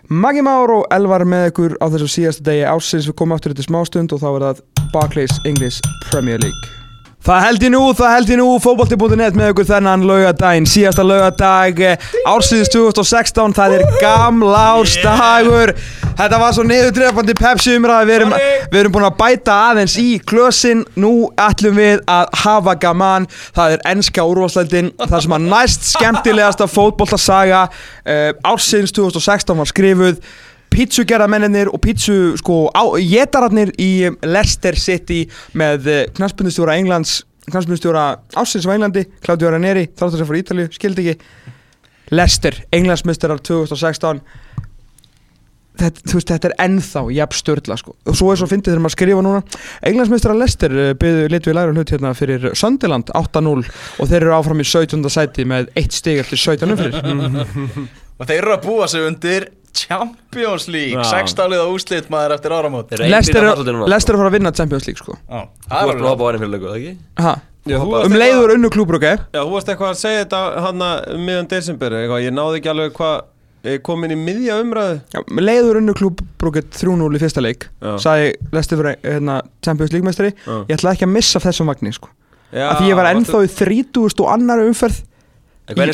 Maggi Már og Elvar með ykkur á þessu síðasta degi ásins Við komum aftur þetta smástund og þá er það Barclays English Premier League Það held ég nú, það held ég nú, fótbolti.net með ykkur þennan laugadaginn, síðasta laugadag ársýðis 2016, það er gamlársdagur, þetta var svo niðurdrefandi Pepsi umræði, við erum, við erum búin að bæta aðeins í klösin, nú ætlum við að hafa gaman, það er enska úrvalslældin, það sem að næst skemmtilegasta fótboltasaga uh, ársýðis 2016 var skrifuð, pítsugerðamennir og pítsu sko jétararnir í Leicester City með knastbundustjóra Englands knastbundustjóra ásins á Englandi Claudio Ranieri, þáttur sem fór í Ítalju, skildi ekki Leicester, Englandsmysterar 2016 þetta, þú veist, þetta er ennþá jafn störla sko. og svo er svo fyndið þegar maður skrifa núna Englandsmysterar Leicester byggðu litu í læra hlut hérna fyrir Sunderland 8-0 og þeir eru áfram í 17. sæti með 1 stig eftir 17 umfyrir Og þeir eru að búa sig undir Champions League Já. Sextálið á úslit maður eftir áramót einblína er að fara að vinna Champions League sko Já, Þú varst búin að hoppa á henni fyrir lögu, það ekki? Um leiður unnu klúbruk, ok? Já, þú varst eitthvað að segja þetta hann að miðan desember eitthvað, ég náði ekki alveg hvað kom inn í miðja umræðu Já, leiður unnu klúbruk 3-0 í fyrsta leik sagði Leicester fyrir hérna, Champions League mestari Já. ég ætla ekki að missa af þessum vagni sko. Já, að því ég var ennþá í 30 og annar umferð í, hvernig-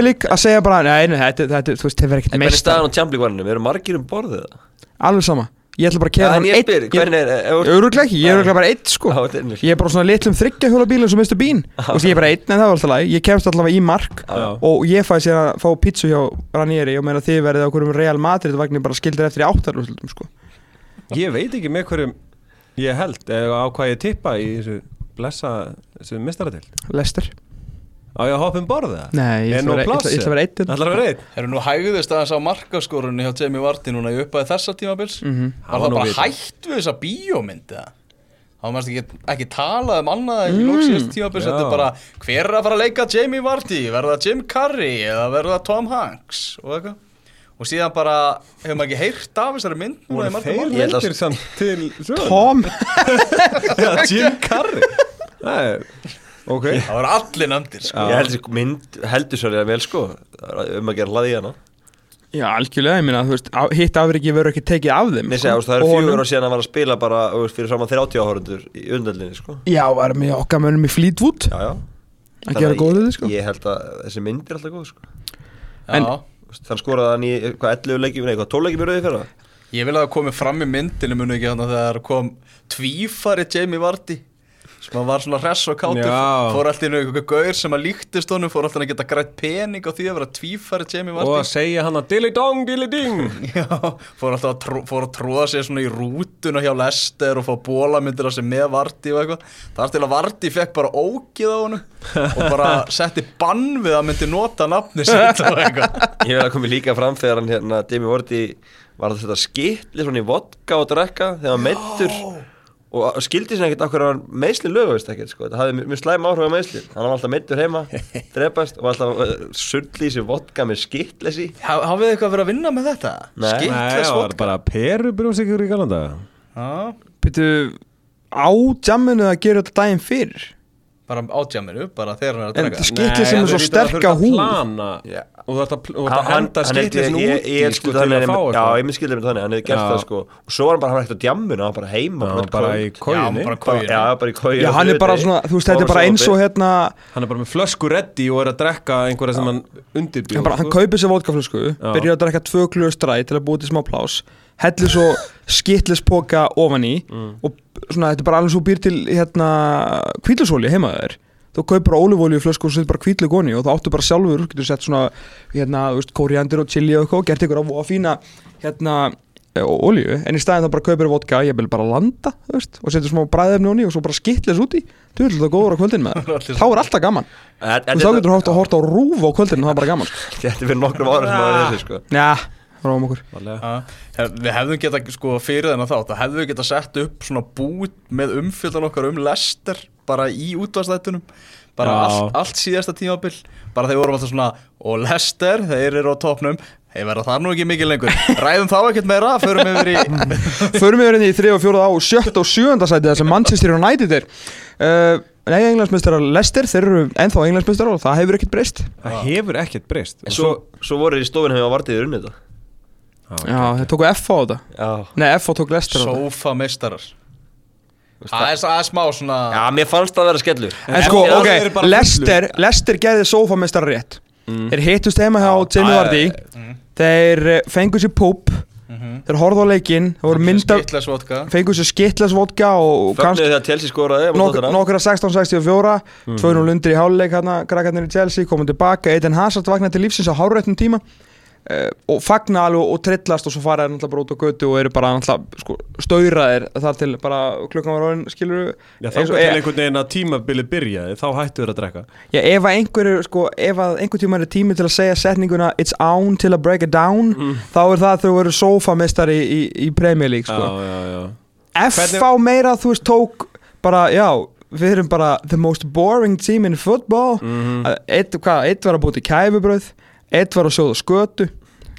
í? League að segja bara nei, nei, þetta, þetta, þú veist, þeir verður En ekkert hvernig er meist staðan á Champions League varninu? Eru margir um borðið það? alveg sama, ég ætla bara að kera en hann ég einn spyr, hvernig er ef- Öruglega ekki, ég er öruglega bara einn sko þetta. Ég er bara svona litlum þryggja hjóla bílum sem Mr. Bean Þú veist, ég er bara einn en það var alltaf læg Ég kemst allavega í mark. Og ég fæði sér að fá pítsu hjá Ranieri Og meina þið verðið á hverjum Real Madrid vagnir bara skildir eftir í áttarúslutum sko á ég að hoppa um borðið það? Nei, ég Er ætla að vera- pláss, ég ætla- að vera Það vera einn Eru nú hægðist aðeins á markaskorunni hjá Jamie Vardy núna í uppæði þessa tímabils Mhm. Var Það var það bara hægt við þessa bíómynd eða? Það var mest ekki, ekki talað um annað í mm. lóksíðast tímabils Þetta er bara, hver er að fara að leika Jamie Vardy? Verða það Jim Carrey eða verða það Tom Hanks og eitthvað Og síðan bara, hefur maður ekki heyrt af þessari mynd núna marga þeir myndir samt til? Tom Já, Jim Carrey Það er, ok Það voru allir nefndir sko. Ég held þessi mynd heldur svolítið vel sko Það er um að gera hlaði í hana. Já, algjörlega, ég minna, þú veist Hitt afriki verður ekki tekið af þeim Nei, sko. segja, það eru honum- fjögur á síðan að var að spila bara fyrir saman 30 áhörundur í undöldinni sko. Já, var með okkar mönnum í Fleetwood. Já, já. Að gera góð við sko. Ég held að þessi mynd er alltaf góð sko. En- Þann skoraði hann í hvað 11 leikjum, nei, hvað 12 leikjum í rauði fyrir það Ég vil að það komi fram í myndinu muni ekki þannig að þegar kom tvífari Jamie Vardy sem að var svona hress og kátur. Já. fór alltaf inn í eitthvað gaur sem að líktist honum fór alltaf að geta grætt pening á því að vera tvífari Jamie Og að Vardy. segja hann að dilli dong, dilli ding Já, fór alltaf að, trú, fór að tróða sér svona í rútuna hjá Lester og fá bólamyndir á sig með Vardy og eitthvað. Þar til að Vardy fekk bara ógið á honum og bara setti bann við að myndi nota nafni sitt og eitthvað. Ég vil að komi líka fram þegar hann hérna Demi Vorti var þetta skitli svona í vodka og drekka þegar hann meittur og skildi sér ekkert okkur að meðsli lögavist ekkert sko, þetta hafði mjög- slæm áhrif á meðsli hann var alltaf meittur heima, drepast og alltaf uh, sér vodka með skitlesi Ha- Hafið þið eitthvað verið að vinna með þetta? Nei. Það var vodka? bara perubrjósikur í galanda Já, Býtu á jamminu að gera þetta daginn fyrir bara á tjáminu, bara þegar hann er að En drega skitli sem er svo sterka hú plana, Já. Og þú ert að, henda ég- úti ég- ég sko, til þannig að fá já, ég minn skildi mér þannig, hann hefði gert það sko. Og svo var hann bara ekkert á djamminu, hann var bara heima Hann var bara í Já, kójunni bara kójunni. já, bara í kói Já, hann er bara svona, þú veist, þetta er bara eins og hérna Hann er bara með flösku reddi og er að drekka einhverja sem hann undirbjóð hann, hann kaupir sér vodkaflösku, byrjar að drekka tvö glöð stræ til að búið til smá plás hellir svo skitlispoka ofan í og svona, þetta er bara alveg svo býr til hérna kvílusóli heima þér. Þú kaupir bara ólífólíu flösku og setur bara kvítlu goni og þá áttu bara sjálfur, getur sett svona hérna, þú veist, kóriandir og chili og eitthvað og gert ykkur á og fína hérna ólíu, en í staðin þá bara kaupir vodka ég vil bara landa, þú veist, og setur smá bræðefni og svo bara skitlis út í. Þú vil þetta góður á kvöldin með það, þá er alltaf gaman. Þú veist, þá getur þú hótt að horta á rúf á kvöldin og það er bara gaman sko. þetta er fyrir nokkrum ára sem það var þessi sko. Já, ráum okkur. Við hefðum geta sko fyrir þennan þátt Það hefðum við geta sett upp svona bút með umfjöldan okkar um Lester bara í útvastættunum bara allt, allt síðasta tímabil. Bara þeir vorum alltaf svona og Lester, þeir eru á topnum þeir verða það nú ekki mikið lengur. Ræðum þá ekkert meira, förum yfir í Förum við verið í 3 og 4 á 7 og 7 sæti þar sem Manchester United er. Uh, Nei, englandsmeistarar Leicester, þeir eru ennþá englandsmeistarar og það hefur ekkert breyst. Það hefur ekkert breyst. Svo, svo voru þeir í stofinu hefur vartið unnið þetta Já, þeir tóku F á þetta. Já. Nei, F á tók Leicester á þetta. Sofa meistarar Það er, það er smá svona Já, mér fannst það að vera skellur En sko, F- ok, eru bara Leicester, Leicester gerði sófameistar rétt Þeir hittust heima hjá Jamie Já, Vardy. Mm. Þeir eh, fengu sér púp Þeir horfðu á leikinn Það voru mynda Skittlesvodka Fengu sér skittlesvodka og kannski Fögnuðu þegar Chelsea skoraði móti Nokkur, Tottenham. nokkur að 16-64 mm. 2-0 undir í háluleik hérna krakkarnir í Chelsea komum tilbaka, Eden Hazard vaknaði til lífsins á hárættum tíma og fagna alveg og, trillast og svo fara þeir náttúrulega bara út á götu og eru bara náttúrulega sko, stauraðir þar til bara klukkan var orðin skilur Já, þá til einhvern veginn að tímabilið byrjaði þá hættu þér að drekka. Já, ef að einhver, er, sko, ef að einhver tíma er tími til að segja setninguna It's on till I break it down þá er það að þau eru sofamistari í, í Premier League sko. Já, já, já. FH meira þú veist tók bara, já, við erum bara the most boring team in football. Að eitt, hvað, eitt var að búti kæfubröð eitt var að sjóða skötu.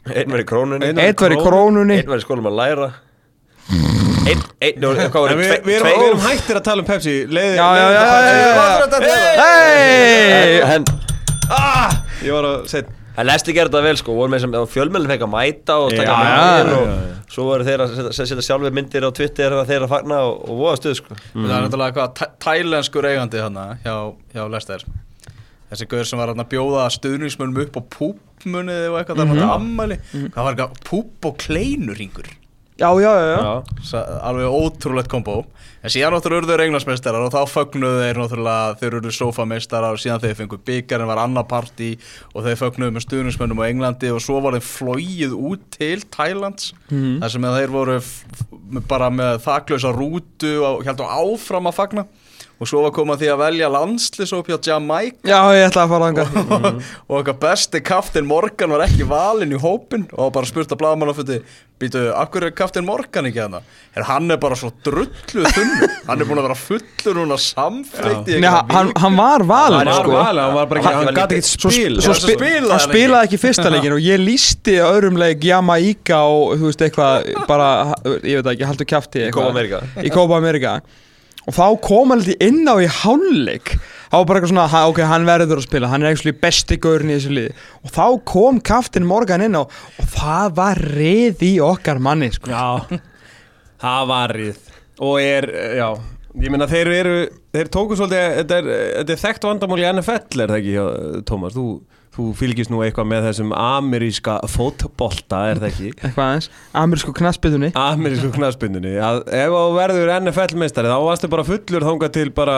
Einn var í krónunni. Einn- eitt var í krónunni. Einn var í skólum að læra. Einn, einn, hvað voru En við, erum, hættir að tala um Pepsi. Leiði, Já, já, já, já, já, já. Hey! En Ég var að segja En Lesti gerði þetta vel sko, voru með sem fjölmjölinn fekk að mæta og taka já, og svo voru þeir að setja, sjálfur myndir á Twitter þegar þeir að fagna og, og voða stuð sko. Það er náttúrulega eitthvað tæ- tælenskur eigandi hjá, hjá Lester Þessi gaur sem var að bjóða stuðningsmönnum upp á púpmunið og eitthvað þar mm ammæli Hvað var eitthvað púp og kleinurringur. Já, já, já, já. Já, Sa- Alveg ótrúlegt kombo. En síðan náttúrulega urðu þeir englandsmeistarar og þá fögnuðu þeir náttúrulega þeir urðu sofameistarar og síðan þeir fengu byggarinn var annar partí og þeir fögnuðu með stuðningsmönnum á Englandi og svo var þeim flóið út til Thailands Mhm. þar sem þeir voru bara með þaklausa rútu og heldur áfram að fagna og svo var komað því að velja landslisóp hjá Jamaica já, ég ætla að fara þangað. Og okkar besti kaftin Morgan var ekki valinn í hópin og bara spurt að blaðmannafundi býtu, akkur er kaftin Morgan ekki hana? Er hann er bara svo drullu þunn hann er búin að vera fullur núna samfleitt í Nei, hann, hann var valinn hann var sko. hann var bara ekki, Hann gæti ekki svo, spila svo Já, spi spilaði hann hann spilaði ekki fyrsta leikin og ég lísti öðrum leik Jamaica og þú veist eitthvað bara, ég veit ekki, haldur kjafti Í Copa America. Og þá kom hann litið inn á í hálfleik þá var bara eitthvað svona, ok, hann verður að spila hann er eitthvað besti gaurin í þessu liði og þá kom kaftin Morgan inn á og það var rið í okkar manni sko. Já, það var rið Og er, já Ég meina þeir eru, þeir tóku svolítið Þetta er, er þekkt vandamál í NFL Er það ekki, Tómas? Þú, þú fylgist nú eitthvað með þessum ameríska fótbolta, er það ekki? eitthvað aðeins, amerísku knaspiðunni Amerísku knaspindunni Að ef þú verður NFL meistari Þá varstu bara fullur þangað til bara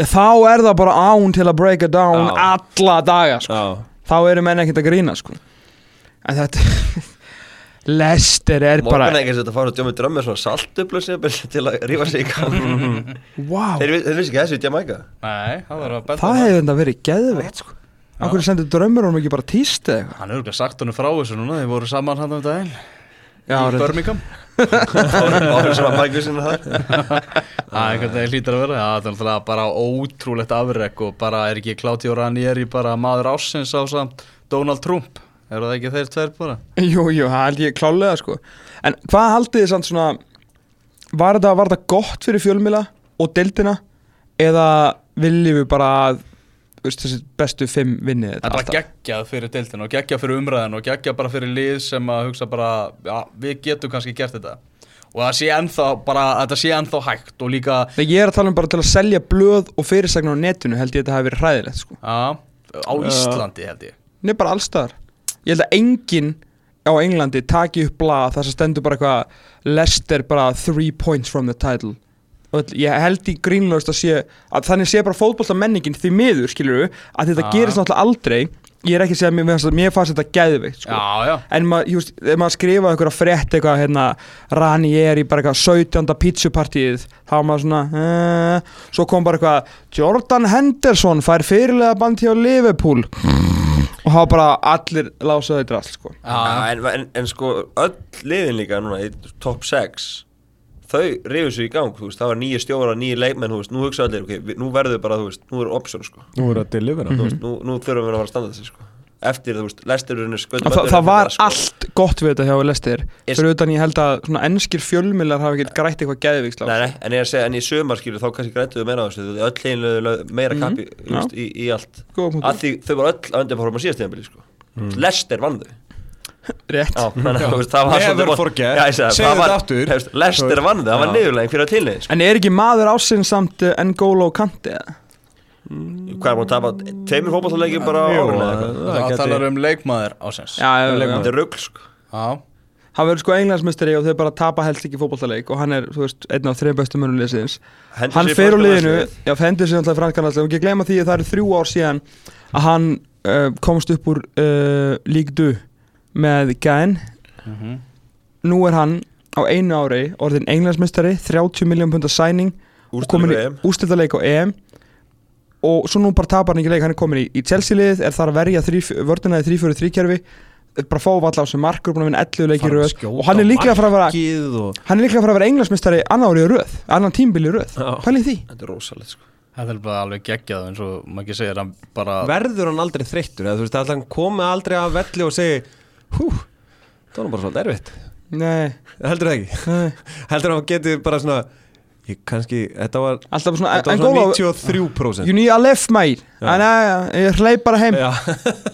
Já, þá er það bara án til að break it down Já. alla daga sko. Þá eru menn ekkert að grína sko. en þetta Lester er Morgan bara er ekki að fara og djómi drömmið svona saltuplu til að rífa sig í gang wow, Þeir, vi- þeir vissi ekki þessu í Jamaica Nei, það var að benda það hefði þetta verið geðveikt sko. Akkur sendur drömmur honum ekki bara tíst eða eitthvað Hann hefur ekki sagt honum frá þessu núna Þeir voru saman hann um daginn Já, Í. Birmingham að mæku sinna þar Það er einhvern veginn hlýtar að vera Já, Það er náttúrulega bara ótrúlegt afrek og bara er ekki Claudio Ranieri bara maður ásins á samt Donald Trump Er það ekki þeir tveir bara? Jú, jú, það held ég klálega sko. En hvað haldið þið samt svona Var þetta, var þetta gott fyrir fjölmila og deildina Eða viljum við bara að þessi bestu fimm vinnið Það þetta er bara alltaf? geggjað fyrir deildin og geggjað fyrir umræðin og geggjað bara fyrir lið sem að hugsa bara Já, við getum kannski gert þetta Og það sé ennþá bara, þetta sé ennþá hægt og líka Þegar ég er að tala um bara til að selja blöð og fyrirsagnar á netinu held ég að þetta hafi verið hræðilegt sko. Já, á Íslandi held ég Nei, bara allstaðar Ég held að enginn á Englandi taki upp blað þar sem stendur bara eitthvað Leicester bara three points from the title ég held í grínlaust að sé að þannig sé bara fótbolta menningin því miður skilur að þetta Já. gerist náttúrulega aldrei ég er ekki að segja að mér, mér fannst- þetta geðveikt sko. En maður, you veist, ef maður skrifa einhverja frétt eitthvað hérna, Rani er í bara eitthvað 17. pítsupartíð þá var maður svona eh, svo kom bara eitthvað Jordan Henderson fær fyrirlega band hjá Liverpool og hafa bara allir lásaði drast sko. Já, en, en, en sko öll liðin líka núna í top 6 þau rifur svo í gang, þú veist, það var nýju stjóra, nýju leikmenn, þú veist, nú hugsa allir, ok, við, nú verður bara, þú veist, nú er option, sko, Nú er að delivera þú veist, nú, nú þurfum við að fara að standa þessi, sko, eftir, þú veist, lesturinn er sköldum það, það var allt gott við þetta hjá Lester Is- fyrir utan ég held að svona ennskir fjölmillar hafa ekki grætt eitthvað geðviksla Nei, nei, en ég er að segja, en í sömar skilur þá kannski grættuðu meira á þessu, þú veist, öll heimlega meira Mhm, kappi, þú veist, í, í allt. Því þau var öll að undirforma síðast tíðanbili, sko. Lester vann þau rétt. Já, þannig veist, það var Never forget. Segðu það var- þetta aftur. Lester vann þau, það var niðurlegin fyrir að tilnið, sko. En er ekki maður ásinn samt uh, N'Golo Kante? Eða? Hvað er búin að tapa, tveimur fótballleikjum bara á það Það talar um leikmaður ásins Þetta er rugl, sko. Já, hann verður sko englandsmestari og þau bara tapa helst ekki fótballtaleik og hann er, þú veist, einn af þreim bestu mönnum liðsins. Hendir hann fer úr liðinu, já, hendur sér alltaf. Franskanallega og ekki gleyma því að það eru þrjú ár síðan að hann uh, komst upp úr uh, Ligue 2 með Gain Mhm. nú er hann á einu ári orðin englandsmestari, 30 miljón pundar sæning og komin í EM. ústildaleik á EM. Og svo nú bara tapar hann ekki leik hann er komin í, í Chelsea liðið, er þar að verja vördina í 3-4-3 kerfi bara fá valla á sem markur, búin að vinna 11 leikir í röð. og hann er líklega að fara að vera og hann er líklega að fara að vera englandsmestari annar ári í röð, annan tímbili í röð. Pælið því. Þetta er rosalegt, sko. Þetta er bara alveg geggjað eins og maður ekki segir hann bara verður hann aldrei þreyttur eða þú veist, að hann komi aldrei að velli og segi hú, það var bara svolítið erfitt. Nei, heldur það ekki, nei. heldur hann geti bara svona ég kannski, þetta var alltaf svona, þetta en var svona 93% You need a lift mate. Já. Uh, ég hleyp bara heim. Já,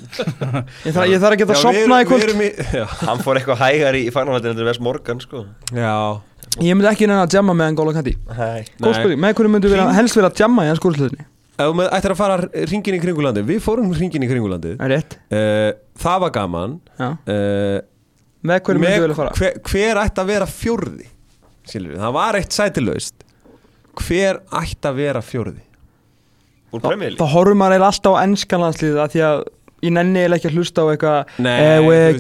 Ég þarf, ég þarf að geta Já, að við sopna í erum- við kvöld erum í, já. Hann fór eitthvað hægar í, í fænarvættinu en þetta er Vest Morgan, sko. Já, Ég myndi ekki neina að jamma með N'Golo Kanti Nei. Góð Nei. spurning, með hverju myndi vera, helst vera að jamma í hans skúrslutinni með- ættir að fara ringin í kringulandi við fórum ringin í kringulandi Það rétt. Uh, það var gaman. Uh, Með hverju myndi vilja fara? hver, hver ætti að vera fjórði? Skilur, það var eitt sætilaust. Hver ætti að vera League? Þá horfum maður eiginlega alltaf á ennskanlandsliðið að Því að ég nenni eiginlega ekki að hlusta á eitthvað eh, eh,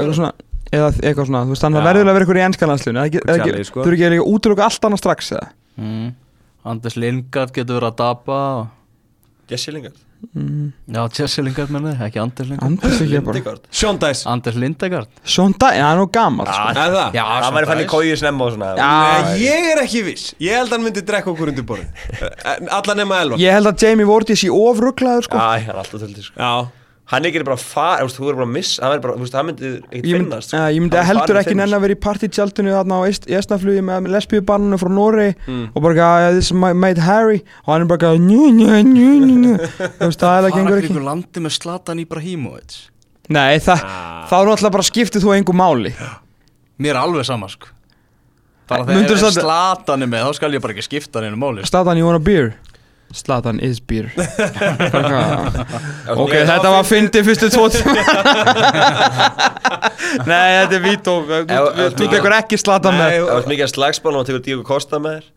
Eitthvað svona Eða eitthvað svona, þú veist, þannig að verður að vera eitthvað í ennskanlandsliðinu Charlie, sko. Þú eru ekki að útlöka allt annað strax eða? Mm. Anders Lingard getur verið að dapa og... Jesse Lingard? Já, Jesse Lingard menni, ekki Anders Lingard. Anders Lindegard. Sean Dice. Anders Lindegard. Dag, já, hann er nú gammal sko. Er það? Já, Það væri fann í kóið snemma og svona. Já. Nei, ég er ekki viss. Ég held að hann myndi drekka okkur undir borðið. Alla nema elva Ég held að Jamie Vorti sé ofrugglaður sko. Æ, hann er alltaf töldi, sko. Já Hann er ekki bara far, þú veist, þú er bara að miss Hann bara, veist, hann myndi ekkert Ég myndi, finnast uh, ég myndi er heldur ekki nenn að vera í partítjaldinu þarna á Eist- í Estnaflugi með lesbíubanninu frá Norri og bara "Yeah, this is my mate Harry. Og hann er bara eitthvað, njú, njú, njú, njú, njú. Þú veist, það er ekki Fara einhver ekki. ekki landi með Zlatan Ibrahimovic. Nei, það, þá er náttúrulega bara skiptið þú einhver máli. Mér er alveg sama sko. Bara þegar Zlatan er með þá skal ég bara ekki skipta hann einu máli. Sko. Slatan, you want a beer? Slatan is beer. Bara Ok, þetta var fyndið. fyrstu tíma. Nei, þetta er vít og Þú tekur ekki Slatan með. Það var mikið að slagsbála og tekur Díko Kosta með þér.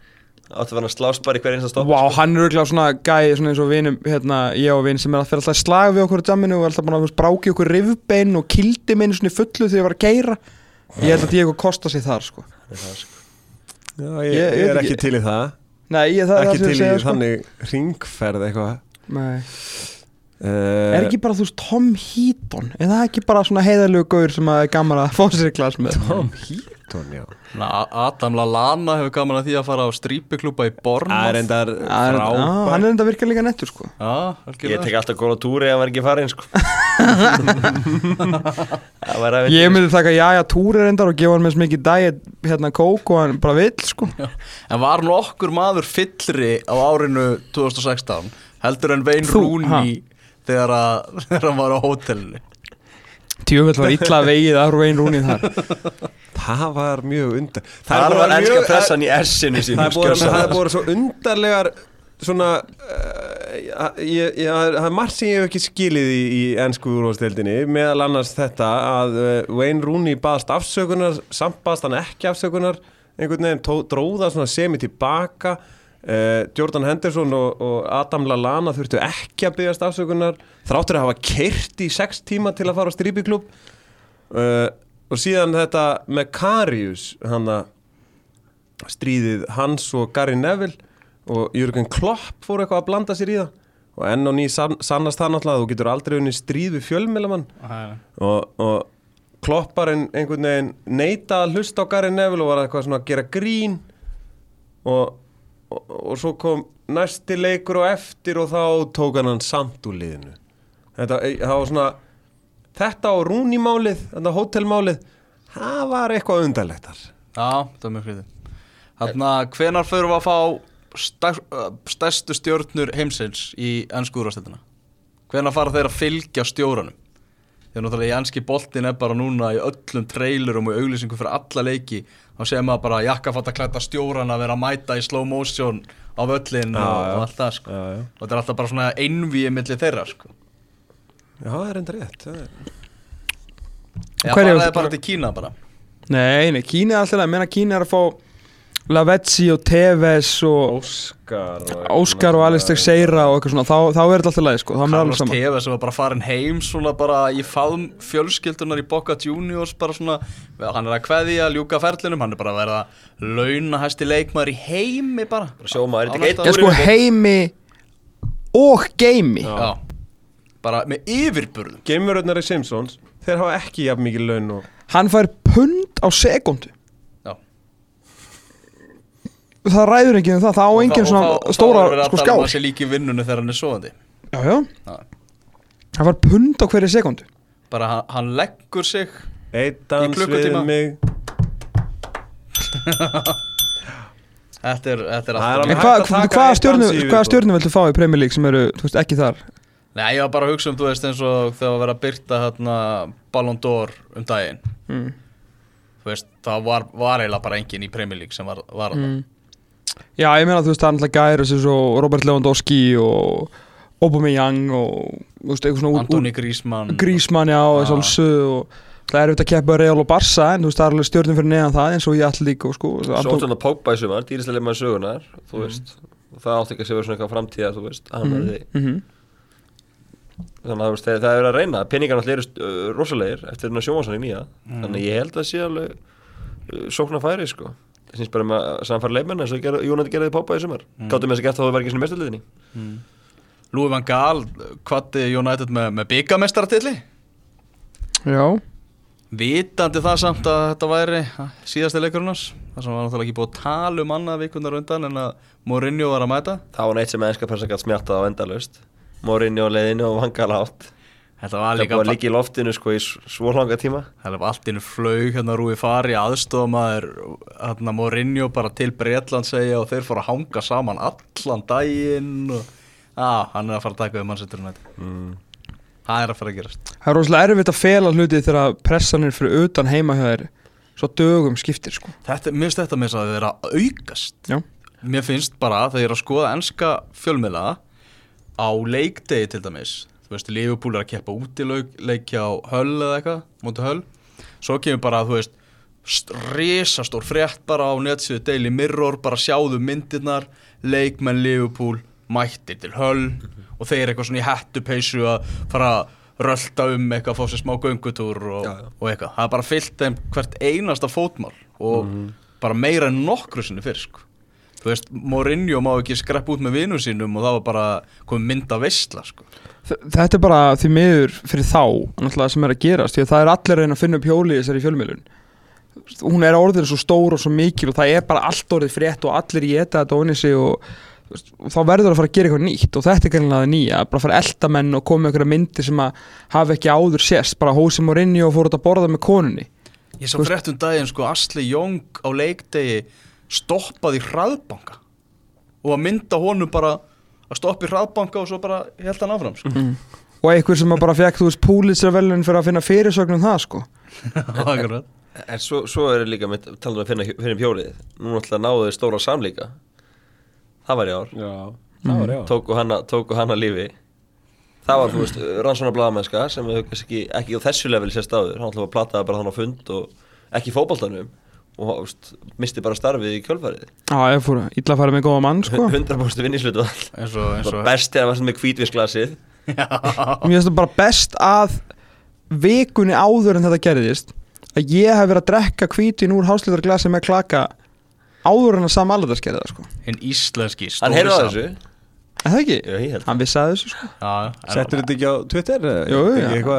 Áttu að vera slást bara í hver einsta stopp Vá, hann er auðvitað svona gæði svona eins og vinum, hérna, ég og vin sem er að fyrir alltaf í slag við okkur á jamminu og er alltaf að bráki okkur rifbein og kildi minn svona í fullu þegar ég var að geira Ég held að Diego Costa sig þar, sko. Já, ég, Ég- ég ég er ekki. til í það Nei, ég, það er Ekki það sem til í sko. þannig ringferð eitthvað. Nei. uh, Er ekki bara, þú veist, Tom Heaton? Er það ekki bara svona heiðalegu gaur sem að er gaman að fá sér í glas með? Tom Heaton, já. Na, Adam Lallana hefur gaman að því að fara á strípiklúpa í Það er endar Já, hann er enda virkað líka nettur, sko. Já, Ég tek alltaf góla túri hann var ekki farin sko. Það var að Ég myndi taka Jaja Túri reyndar og gefa hann með smikið diet hérna kók og hann bara vill, sko. En var nokkur maður fyllri á árinu 2016 heldur en Vein Rúni þegar, að, þegar hann var á hótelinu Tjöfell var illa vegið að Rúin Rúnið þar Það var mjög undar Það var ennska pressan í S-inu Það sínum búin, skjössalega. það er búin svo undarlegar svona uh, ég, ég, það er margt sem ég hef ekki skilið í, í ennsku úrvalstildinni meðal annars þetta að uh, Wayne Rooney baðast afsökunar samt baðast hann ekki afsökunar einhvern veginn dróða svona semi tilbaka uh, Jordan Henderson og, og Adam Lallana þurftu ekki að byggast afsökunar þráttur að hafa kert í sex tíma til að fara á strípiklub uh, og síðan þetta með Karius hann að stríðið hans og Gary Neville og Jürgen Klopp fór eitthvað að blanda sér í það. Og enn og ný sann, sannast það náttúrulega að þú getur aldrei unni stríð við fjölmiðlamann. Og, og klopparinn einhvern veginn neita að hlusta á Gary Neville og var eitthvað svona að gera grín. Og, og, og svo kom næsti leikur og eftir og þá tók hann hann samt úr liðinu þetta, það var svona þetta og rúnimálið, þetta hótelmálið það var eitthvað undarlegt þar Já, það er mjög hrýði Þannig að hvenar fyrir við að fá stær, stærstu stjórnur heimsins í ennsku úrvastættina? Hvenar fara þeir að fylgja stjóranum? Þegar náttúrulega í ennski boltin er bara núna í öllum trailerum og auglýsingum fyrir alla leiki þá segir maður bara jakkafatt að klæta stjóran að vera að mæta í slow motion á völlin Já, og, já. og allt það sko. Já, já. og þetta er alltaf bara svona einvíi milli þeirra sko. Já, það er enda rétt það er... Fara viltu þeir bara bara- til Kína bara Nei, nei, Kína er alltaf að menna Kína er að fá Lavezzi og Tevez og Óskar og, Óskar og Alistair Seira og eitthvað svona þá, þá er þetta alltaf leið sko, þá er Carlos saman Tevez sem var bara farin heim svona bara í faðum fjölskyldunar í Boca Juniors bara svona, hann er að kveðja ljúka ferlinum, hann er bara að verða launahæsti leikmaður í heimi bara. Þetta er næsta ekki Ég sko heimi og geimi Já, bara með yfirburðum. Geimuröðnari Simpsons þeir hafa ekki jafn mikið laun og Hann fær pund á sekundu Já. Það ræður ekki um það, það á engin svona stóra sko skál Það sé líki vinnunni þegar hann er svoðandi Já, já. Hann fær pund á hverju sekundu. Bara hann, hann leggur sig Eitt dans við mig. Þetta er, þetta er Það er alltaf hvað að taka hva einn stjörnu, dans í hvaða stjörnu viltu fá í Premier League sem eru, þú veist, ekki þar? Nei, ég var bara að hugsa um, þú veist, eins og þegar var að byrta hérna Ballon d'Or um daginn. Mm. Þú veist, það var, var eiginlega bara enginn í Premier League sem var, var mm. Já, ég meina þú veist, það er alltaf gæri þessu svo Robert Lewandowski og Aubameyang og, þú veist, eitthvað svona út- Antoni Griezmann Grísmann, já, Já. þess alveg og það er auðvitað að keppa Real og Barca en þú veist, það er alveg stjórnum fyrir neðan það eins og ég allir líka og sko Svo að Pogba í sumar, dýrislega maður sögunar Þú veist, og það átti ekki að sé verið svona eitthvað framtíða Þú veist, hann Mhm, verði mhm. Þannig að veist, það það er verið að reyna Penningar náttúrulega eru uh, rosalegir eftir sjónvarsan í nýja. Þannig að ég held að sé alveg uh, sóknar færi, sko syns bara með að samfæra leikmenn eins og Jónati gerði Pogba í sumar. Mm. Gáttum með þess að gert þá það var ekki svona mestarliðinni Louis van Gaal kvatti United með, með byggamestaratilli Já, Vitandi það samt að þetta væri síðasti leikurinn hans Það sem var náttúrulega ekki búið að tala um annað vikunar undan en að Mourinho var að mæta. Það var neitt sem ennska pressa gætt smjartað á endalaust. Morinni á leiðinu og vangala átt Þetta var Það líka að líka í loftinu sko í svo langa tíma. Það var allt innu flaug hérna Rúi Fari aðstofamaður hérna Mourinho bara til Bretland segja og þeir fóru að hanga saman allan daginn og á, hann er að fara að taka við mannsetturinn mm. Það er að fara að gerast. Það er rosalega erfitt að fela hluti þegar pressan er fyrir utan heima hjá þér svo dögum skiptir sko. Þetta, Mér finnst þetta með þess að vera að aukast. Já, Mér finnst bara þegar ég er að skoða enska fjölmiðla á leikdegi til dæmis þú veist, Liverpool er að keppa útileikja á höll eða eitthvað, mútu höll. Svo kemur bara, þú veist st- risastór frétt bara á netsíðu Daily Mirror, bara sjáðu myndirnar leikmenn Liverpool mættir til höll og þeir eitthvað svona í hættupeysu að fara að rölda um eitthvað, fá sér smá göngutúr og, og eitthvað, það er bara fyllt þeim hvert einasta fótmál og bara meira en nokkru sinni fyrr sko. þú veist, Mourinho má ekki skrepp út með vinum sínum og það var bara komið mynda veistla sko. Þetta er bara því miður fyrir þá sem er að gerast því að það er allir að reyna að finna upp hjóli í þessari fjölmiðlun. Hún er orðin svo stór og svo mikil og það er bara allt orðið frétt og allir geta þetta onni sig og, og þá verður að fara að gera eitthvað nýtt og þetta er það nýja, bara að fara eldamenn og koma með einhverja myndir sem að hafa ekki áður sést bara hósi Mourinho og fór út að borða með konunni. Ég sá frétt um daginn sko, Asli Young á leikdegi stoppaði í hraðbanka og að mynda honum bara að stoppa í hraðbanka og svo bara held hann áfram sko. og einhver sem að bara fekk þú veist púlitsra velun fyrir að finna fyrirsögnum það sko. Akkurat. En svo, svo er líka með talað um að finna, finna hjólið. Nú náttúrulega náðu þið stóra samlíka. Það var í ár. Já, það var já Tóku hana, tóku hana lífi. Það var, þú veist, rannsóna blaðamennska sem við kannski ekki, ekki á þessu level sést áður. Hann ætlaði að plataði bara þannig á fund og ekki í fótboltanum og þú veist, misti bara starfið í kjölfarið Já, ég fór illa að fara með góða mann sko 100% vinnislutu eins og, eins og Best er að vera með hvítvinsglasið Mér finnst það bara best að vikunni áður en þetta gerðist að ég hef verið að drekka hvítin úr háslitarglasi með klaka áður en að Sam Allardyce gerði það sko hinn íslenski Hann heyrði á stóri þessu Er það ekki? Já, ég held Hann vissi að þessu sko Já, en, Settur þetta ekki á Twitter? eða? Jú, já.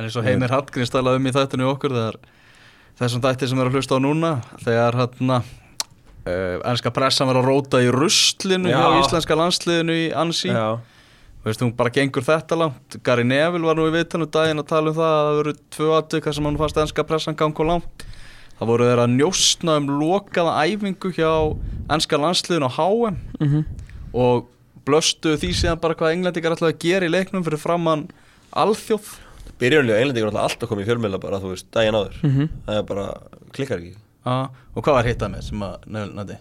en eins og Heimir Hallgríms talaði um í þættinu í okkur þegar þessum þætti sem er að hlusta á núna þegar hérna uh, ennska pressan var að róta í ruslinu Já. hjá íslenska landsliðinu í Ansi. Já, Veist, hún bara gengur þetta langt. Gary Neville var nú í vitanum daginn að tala um það að það voru tvö atvika sem hann fannst ennska pressan ganga langt. Það voru þeir að njóstna um lokaða æfingu hjá ennska landsliðinu á HM Mhm. og blöstu því síðan bara hvað englendingar ætlaði að gera í leiknum fyrir framann alþjóð Byrjunlega englendingur er alltaf komið í fjölmiðla bara, þú veist, daginn áður. Mhm. Það er bara, klikkar ekki. Ah, og hvað var hittað með sem að nefnandi?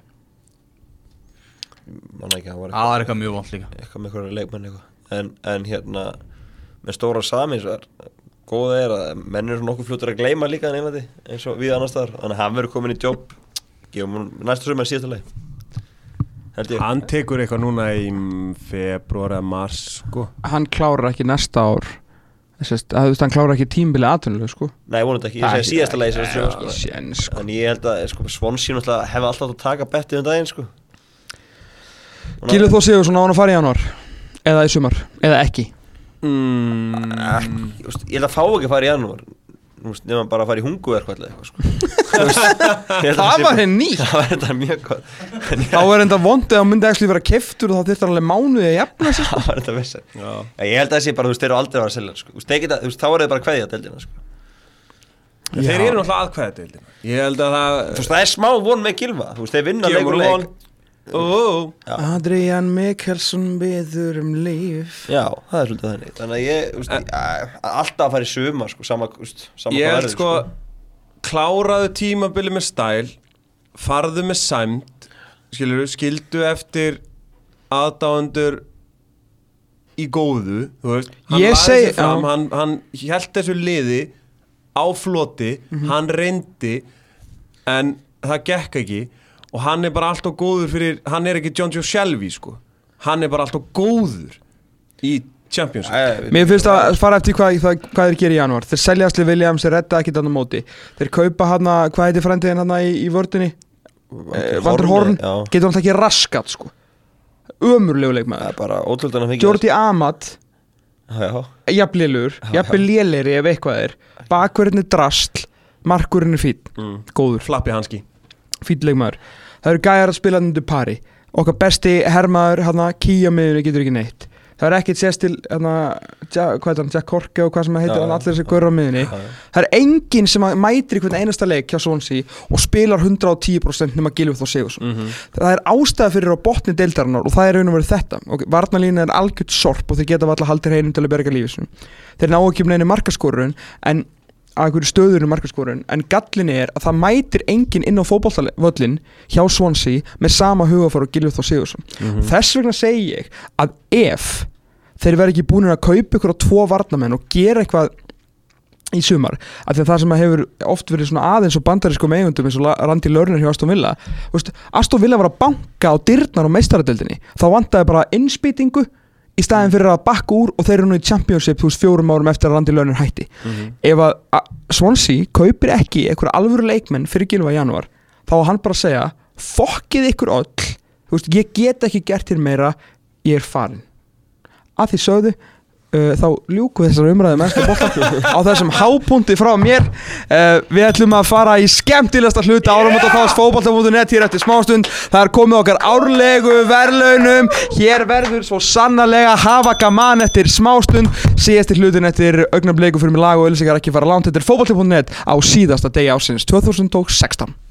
Manna ekki, það var Það var eitthvað mjög vond líka. eitthvað með eitthvað leikmenn eitthvað. En, en hérna með stóra samins góða er að menn eru nokkuð fljótur að gleyma líka en einandi eins og við annars staðar. Þannig að hann verður komin í jobb gefum hún næstu sumar síðasta leið held ég. Hann tekur eitthvað núna í februar eða mars sko. Hann klárar ekki næsta ár Þessast, að, Hann klárar ekki tímbilið aðtunlega sko. Nei vonandi ekki, ég segi síðasta leið síðasta sumar sko. Sjén sko. En ég held að sko, Svonsín hefði alltaf að taka bettið um daginn sko. Gilur þú Sigursson á hann að fara í januar Eða í sumar, eða ekki? Mm, ég held að fá ekki að fara í veist, nefnum bara að fara í hunguverk eitthvað sko. Það var henni nýtt það var þetta mjög gott Þá er enda vondið að myndi ekki vera keftur og þá þyrfti hann alveg mánuði að jafna sig sko. það var þetta vissi já. ég held að það sé bara, þú veist, þeir eru aldrei að vera selja sko. Þá er það bara kveðja deildina sko. En þeir eru náttúrulega aðkvæða deildina ég held að það Þú veist, það er smá von með Gilva Þú veist, þeir vinna leikur leik Ó, Já. Adrian Mikkelsen byður um líf. Já, það er svolítið þannig. Þannig að ég, veist, ég, alltaf að fara í suma sko, sama, veist, sama ég held verður, sko. kláraðu tímabili með stæl farðu með sæmt skilur, skildu eftir aðdáendur í góðu veist, hann Ég segi- sig fram, hann, hann held þessu liði á floti, Mhm. hann reyndi en það gekk ekki og hann er bara alltaf góður fyrir, hann er ekki John Joe Shelby sko, hann er bara alltaf góður í Championship Æ, við- Mér finnst að fara eftir hvað, hvað, hvað þeir gera í januar Þeir selja Asli Williams, þeir redda ekkit annar móti. Þeir kaupa hann að, hvað heitir frendiðin hann í, í vördunni eh, Vandur Horn, Já, getur hann ekki raskat sko. Að fengja Jordi Amat, jafnvel lélegri ef eitthvað er. Bakverðin er drastl, markurinn er fín mm. Góður, flappi hanski fín leikmaður. Það eru gæjar að spila undir pari. Okkar besti að kýja miðunni getur ekki neitt. Það er ekkert sést til, hann að, hvað er hann, Jack Korke og hvað sem heitir já. allir þessi gaur á miðunni já. Það er enginn sem mætir í hvern einasta leik hjá Swansea og spilar 110% nema Gilvið og Sigursson mm -hmm. Það er ástæða fyrir á botni deildarinnar og það er raun og verið þetta. Okay, Varnalína er algjört sorp og þeir geta alltaf haldið heinum til að berga lífisum Þeir ná ekki um neina markaskorun en að einhverju stöður um markaskorun en gallin er að það mætir enginn inn á fótballvöllin hjá Swansea með sama hugafár og Gilvið og Sigursson Mhm. Þess vegna segi ég að ef þeir verði ekki búin að kaupa ykkur á tvo varnamenn og gera eitthvað í sumar, af því að það sem hefur oft verið svona aðeins og bandarískum eigundum eins og Randy Lerner hjá Aston Villa Aston Villa var að banka á dyrnar á meistaradeldinni, þá vantaði bara innspýtingu í staðin fyrir að bakka úr og þeir eru nú í Championship þú veist fjórum árum eftir að Randy Lerner hætti. Ef að Swansea kaupir ekki einhverja alvöru leikmenn fyrir gilva í janúar þá var hann bara að segja fokkið ykkur öll. Þú veist, ég get ekki gert hér meira ég er farin að því sögðu uh, þá ljúku þessar umræðu mennska bóta á þessum hápunkti frá mér uh, við ætlum að fara í skemmtilegasta hluta árum og þá fókbalta.net hér eftir smástund. Það er komið okkar árlegu verðlaunum. Hér verður svo sannarlega hafa gaman eftir smástund. Síðasti hlutin eftir augnableiku fyrir mig lag og öllisekar ekki fara langt. Þetta er fókbalta.net á síðasta degi ásins 2016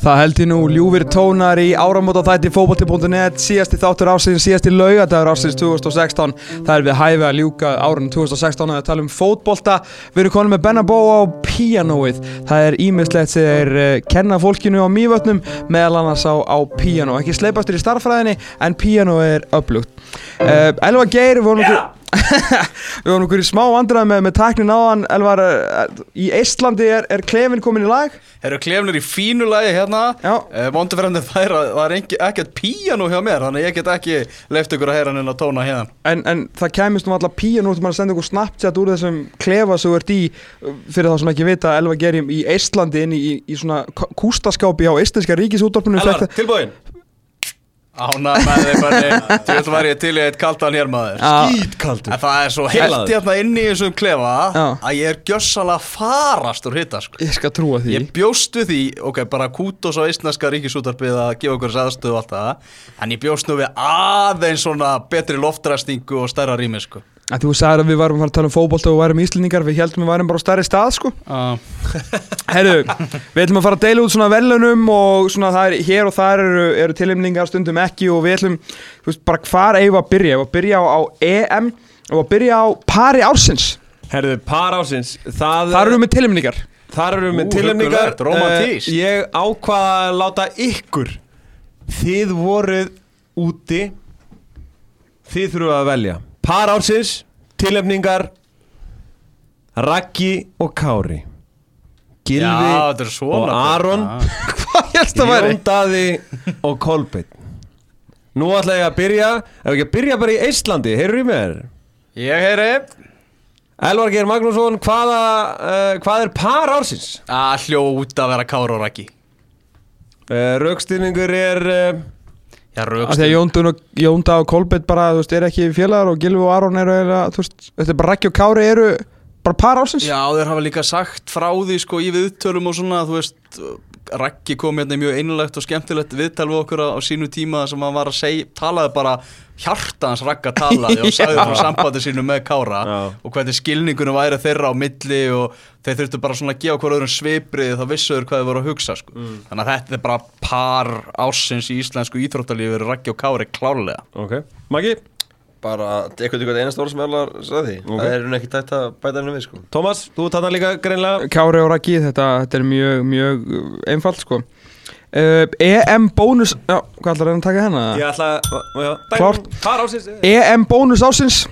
Það held ég nú ljúfir tónar í áramóta þætti fókbalti.net síðasti þáttur ásins, síðasti laugadagur ásins 2016 það er við hæfi að ljúka árunum 2016 að tala um fótbolta. Við erum konum með Benabó á píanóið. Það er ímislegt sem er uh, kenna fólkinu á mývötnum meðal annars á, á píanó, ekki sleipastur í starffræðinni en píanó er upplugt uh, Elva Geir, við vorum, yeah. Við varum okkur í smá vandræði með, með tæknin áðan. Elvar, eh, í Eistlandi er, er klefin komin í lag. Herru klefnir í fínu lagi hérna. Uh, Vonduferðandi það er að það er ekkert píano hjá mér Þannig að ég get ekki leift ykkur að heyra hann inn á tóna hérna En, en það kæmist nú alltaf píja nú ættum að senda ykkur Snapchat úr þessum klefa sem þú ert í uh, fyrir þá sem ekki vita Elva gerir í Eistlandi inn í, í, í svona kústaskápi á Eistinska ríkisúttorpinu Elvar, tilbúin Ána með þeim bara Þú veit var ég til í eitt kaldan hér maður. Skítkaldur. En það er svo heitt hérna inni í þessum klefa Já. Að ég er gjössalega farast úr hitta sko. Ég skal trúa því. Ég bjóst við því, ok, bara kútos á eistneska ríkisútarpið að gefa okkur aðstöðu og allt það En ég bjóst nú við aðeins svona betri loftræstingu og stærra rými, sko að Þú sagðir að við varum að fara að tala um fótbolta og við værum íslendingar Við heldum við værum bara á stærri stað sko. Uh, Herru, við ætlum að fara að deila út svona velunum og svona það er hér og þar eru, eru tilhemningar stundum ekki og við ætlum, þú veist, bara hvar eigum við að byrja? Eigum við að byrja á, á EM og að byrja á pari ársins? Herðu, par ásins Það Þar eru við með tilhemningar Þar eru við með tilhemningar rómantískt. Eh, Ég ákvaða að láta ykkur Þið voruð úti Þið þurfum að velja Par ásins, tilhemningar Raggi og Kári. Gilvi Já, og Aron. Ah. Jón Daði og Kolbeinn. Nú ætla ég að byrja Ef ekki að byrja bara í Eistlandi Heyrðu í mér? Ég heyri. Elvar Geir Magnússon Hvaða, uh, hvað er par ársins? að hljóta að vera Kára og Raki Uh, Raukstýrningur er uh, Raukst Jóndun og Jónda og Kolbett bara, þú veist, er ekki félagar og Gilvi og Aron eru, þú veist, þetta er bara Raggi og Kári eru bara par ársins. Já, þeir hafa líka sagt frá því sko í viðtölum og svona, þú veist Raggi kom hérna í mjög einlegt og skemmtilegt viðtal við okkur á, á sínu tíma sem hann var að segja, talaði bara hjarta hans Ragga talaði og sagði frá sambandi sínu með Kára Já. og hvernig skilningunum væri þeirra á milli og þeir þurftu bara svona að gefa hver öðrum sviprið þá vissuður hvað þeir voru að hugsa sko. þannig að þetta er bara par ásins í íslensku íþróttalífi Raggi og Kári klárlega Ok. Maggi Bara eitthvað eitthvað einast orð sem Elvar sagði. Ok. Það er hún ekki tætt að bæta henni við sko. Tómas, þú tannar líka greinlega Kári og Raggi, þetta, þetta er mjög, mjög uh, einfalt sko. Uh, EM bónus, já, hvað ætlar að taka hennar? Ég ætla að já, ársins. EM bónus ársins.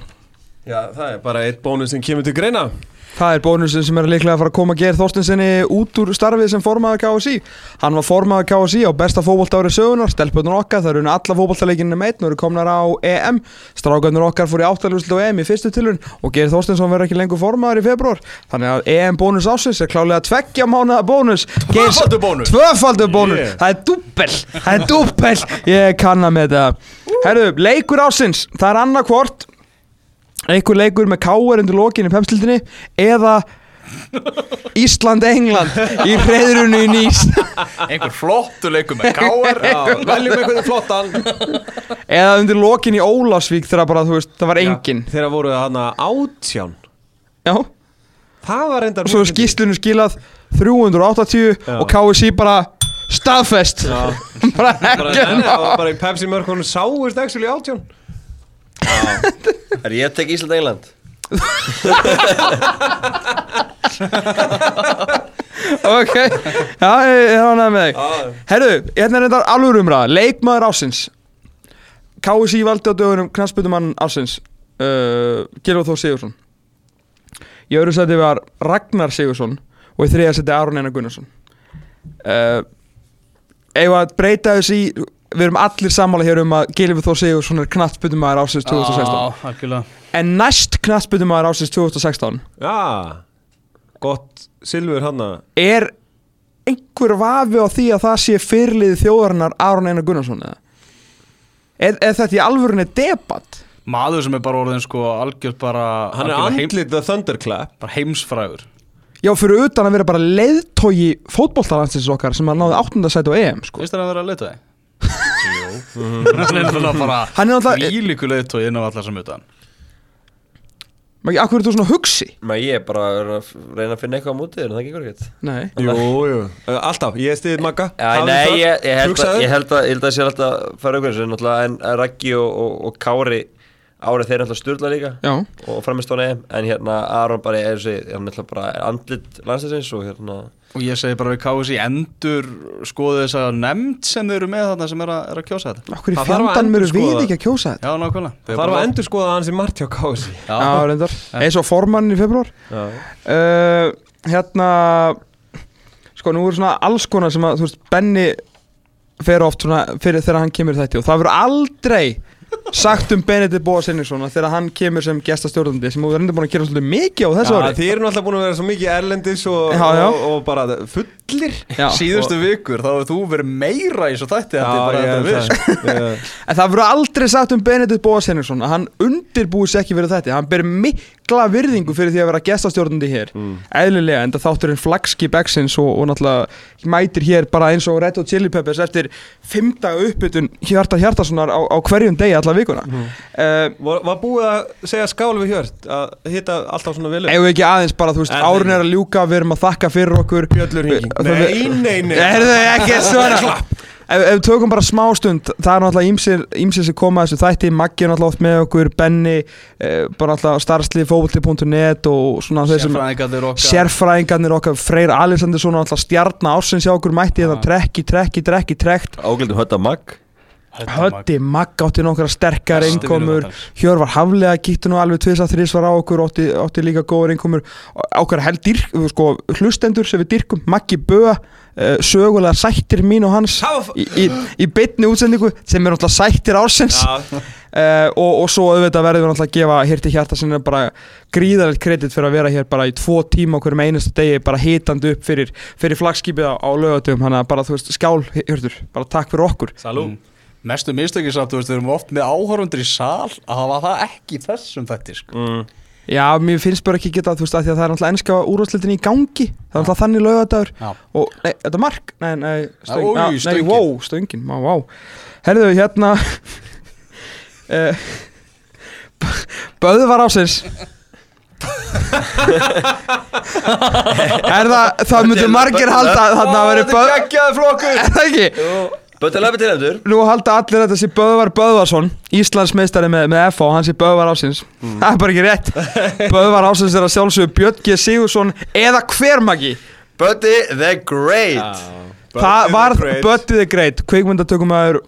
Já, það er bara eitt bónus sem kemur til greina Það er bónusin sem er líklega að fara að koma að gera Þorstensinni út úr starfið sem formaður KSI Hann var formaður KSI á besta fótbolta ári sögunar Stelpunum okkar, það eru alla fótboltaleikinu meitt Nú eru komnar á EM Strákarnir okkar fór í áttalúslu á EM í fyrstu tilun Og Geir Þorstensson verður ekki lengur formaður í februar Þannig að EM bónus ásins er klálega tveggja mánuða bónus. Tvöfaldur bónus. Tvöfaldur bónus. Yeah. Það er dúbbel. Það er dúbbel. Ég kanna með þetta. Herru, leikur ásins Það er annarkvort einhver leikur með káar undir lokin í pepsildinni eða Ísland-England í hreðrunu í nýs. Einhver flottu leikum með Káar Já, veljum einhvern flottan. Eða undir lokin í Ólafsvík þegar bara, þú veist, það var engin Þegar voruð hana átján. Já, Það var reyndar svo er skýslunum skilað 380 Já. og KSI bara staðfest. Já. bara ekki bara í Pepsi mörkunum sáist actually átján Er ég að tek Ísland England? ok, já, ég er ánægð með þig. Herru, hérna er þetta alveg umræða Leikmaður ásins KSI valdi á dögunum knastbytumann ásins uh, Gilvar Þór Sigursson Í öðru seti var Ragnar Sigursson og í þriða seti Aron Einar Gunnarsson. Uh, Eða breyta þessu í Við erum allir sammála hér um að Gilvar Þór Sigursson er knastbytumaður ásins 2016 Já, algjörlega En næst knastbytumaður ásins 2016 Já, gott silfur hann Er einhver vafi á því að það sé fyrirlið þjóðarinnar Aron Einar Gunnarsson eða? Er, er þetta í alvörunni debatt? Maður sem er bara orðin sko algjörð bara Hann er andlit the thunderclap bara heimsfrægur Já, fyrir utan að vera bara leiðtógi fótbolltalansins okkar sem að náði áttundasæti á EM sko. Veist það að vera? Jú Hann er náttúrulega bara Hann er náttúrulega- Líliku leiðtói inn á allar sem utan. Maki, akkur er þú svona hugsi? Maður ég er bara að reyna að finna eitthvað á mútið En það gengur ekkert Nei. Jú, jú, Uh, alltaf, ég stiðið Magga. Já, Hafðu nei, það, ég, ég, held að, hugsaðu. ég held að ég held að sé alltaf að fara auðvitað en náttúrulega en Raggi og, og, og Kári árið þeir alltaf styrla líka. Já, og framist á EM en hérna Aron bara er þessi hann er alltaf bara andlit landslæsins og hérna Og ég segi bara við KSI endur skoðu þess að nefnd sem þau eru með þarna sem er að, er að kjósa þetta. Okkur í fjandanum eru við ekki að kjósa þetta? Já, nákvæmlega. Það var að endur skoða hans í margt hjá Kási Já, Já, reyndar. Eins og formann í februar Já. uh, Hérna Sko, nú eru svona alls konar sem að, þú veist, Benny fer oft svona fyrir þegar hann kemur í þetta og það verður aldrei sagt um Benedikt Bóa Sinningsson að þegar hann kemur sem gestastjórnandi sem þú er reynda búin að gera svolítið mikið á þessu Já, ári þið eru náttúrulega búin að vera svo mikið erlendis og, Já, já. og, og bara fullir Já. Síðustu vikur, þá hefur þú verið meira í svo þætti við sko. En það verður aldrei sagt um Benedikt Bóa Sinningsson að hann undirbúið sér ekki fyrir þetta hann ber mikla virðingu fyrir því að vera gestastjórnandi hér eðlilega, en það þátturinn flagskip X-ins og, og náttúrulega mætir hér bara eins og Red Hot Chili Peppers eftir vikuna. Mm. Var, var búið að segja skál við hjört að hitta alltaf svona Ef við ekki aðeins bara, þú veist, En- árun er að ljúka við erum að þakka fyrir okkur. Hinging Það- Nei, nei, nei. Er þau ekki svona Ef ef við tökum bara smá stund Það er náttúrulega ímsir, ímsir sem koma að þessu þætti. Maggi er náttúrulega oft með okkur Benni, eh, bara náttúrulega starfslið fókvöldi.net og svona þeir sem Sérfræðingarnir okkar. Sérfræðingarnir okkar Freyr Alexandersson alltaf stjarnar ársins hjá okkur mætti þetta Já. trekki, trekki, trekki, trekt. Ágældum hötta mag Hötti, Magg átti nokkra sterkar Bestu innkomur. vinur okkar. Hjörvar Haflega kíkti nú alveg tvisa þrís var á okkur átti, átti líka góður innkomur. Ákveður held dyrk, sko, hlustendur sem við dyrkum, Maggi Böa uh, sögulega sættir mín og hans í, í, í bytni útsendingu sem er náttúrulega sættir ársins. Já, uh, og, og svo auðvitað verðum við náttúrulega að gefa hér til hjarta sem er bara gríðarlegt kredit fyrir að vera hér bara í tvo tíma okkur með einasta degi bara hitandi upp fyrir, fyrir flagskipið á, á lögatum þannig að bara þú veist skál hjörtur bara takk fyrir okkur. Salú. Mm. Mestu mistökið samt, þú veist, við erum oft með áhörundur í sal að hafa það ekki þessum þætti sko. mm. Já, mér finnst bara ekki geta þú veist að því að það er náttúrulega ennska úrvarsleitin í gangi. Það er náttúrulega þannig lögadagur og, nei, þetta er mark, nei, nei, stöng, nei, nei, stöngin. wow, stöngin, má, wow Herðu, hérna uh, Böðvar ásins Er það, það myndur margir halda þannig að veri böð geggjaði flokkur. Er það ekki? Böttu lefi til endur Nú halda allir þetta sé Böðvar Böðvarsson Íslandsmeistari með, með FH, hann sé Böðvar ásins Það er bara ekki rétt. Böðvar ásins er að sjálfsögðu Björn G. Sigursson eða hver magi Bötti the Great. Það var Buddy the Great Kvikmyndatökumæður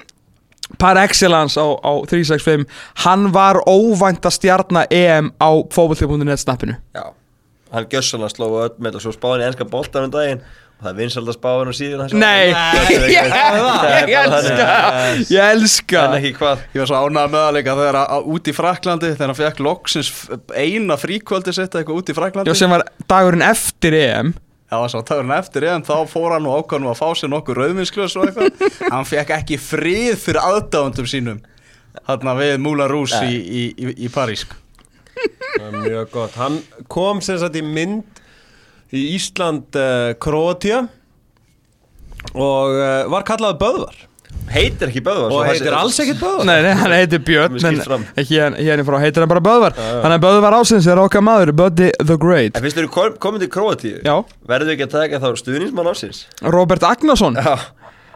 par excellence á, á 365 Hann var óvænta stjarnar EM á fótboll.net snappinu. Já. Hann gjössanlega sló öll með og svo spáði hann í enska boltan um daginn það er vinsald að spáði hann á síðan hans Nei, ég, elska Ég elska. En ekki hvað? Ég var svo ánægð með það líka þegar að, að út í Fraklandi þegar hann fekk loksins eina fríkvöldi sitt eitthvað út í Fraklandi Já, sem var dagurinn eftir EM. Það var svo dagurinn eftir en þá fór hann og ákvæðan að fá sér nokkur rauðvinsklöðs og eitthvað. Hann fekk ekki frið fyrir aðdáðundum sínum Þarna við Moulin Rouge í, í, í, í París Mjög gott. Hann kom sem sagt í mynd í Ísland uh, Kroatia og uh, var kallaði Böðvar. Heitir ekki Böðvar og heitir alls ekkert Böðvar. Nei, nei, hann heitir Björn en fram. hérna hérna frá. Heitir hann bara Böðvar? Þannig að Böðvar ásins er okkar maður Buddy the Great. En finnst þér komin til Króatíu? Já, Verður ekki að taka þá stuðnismann ásins Robert Agnason Já.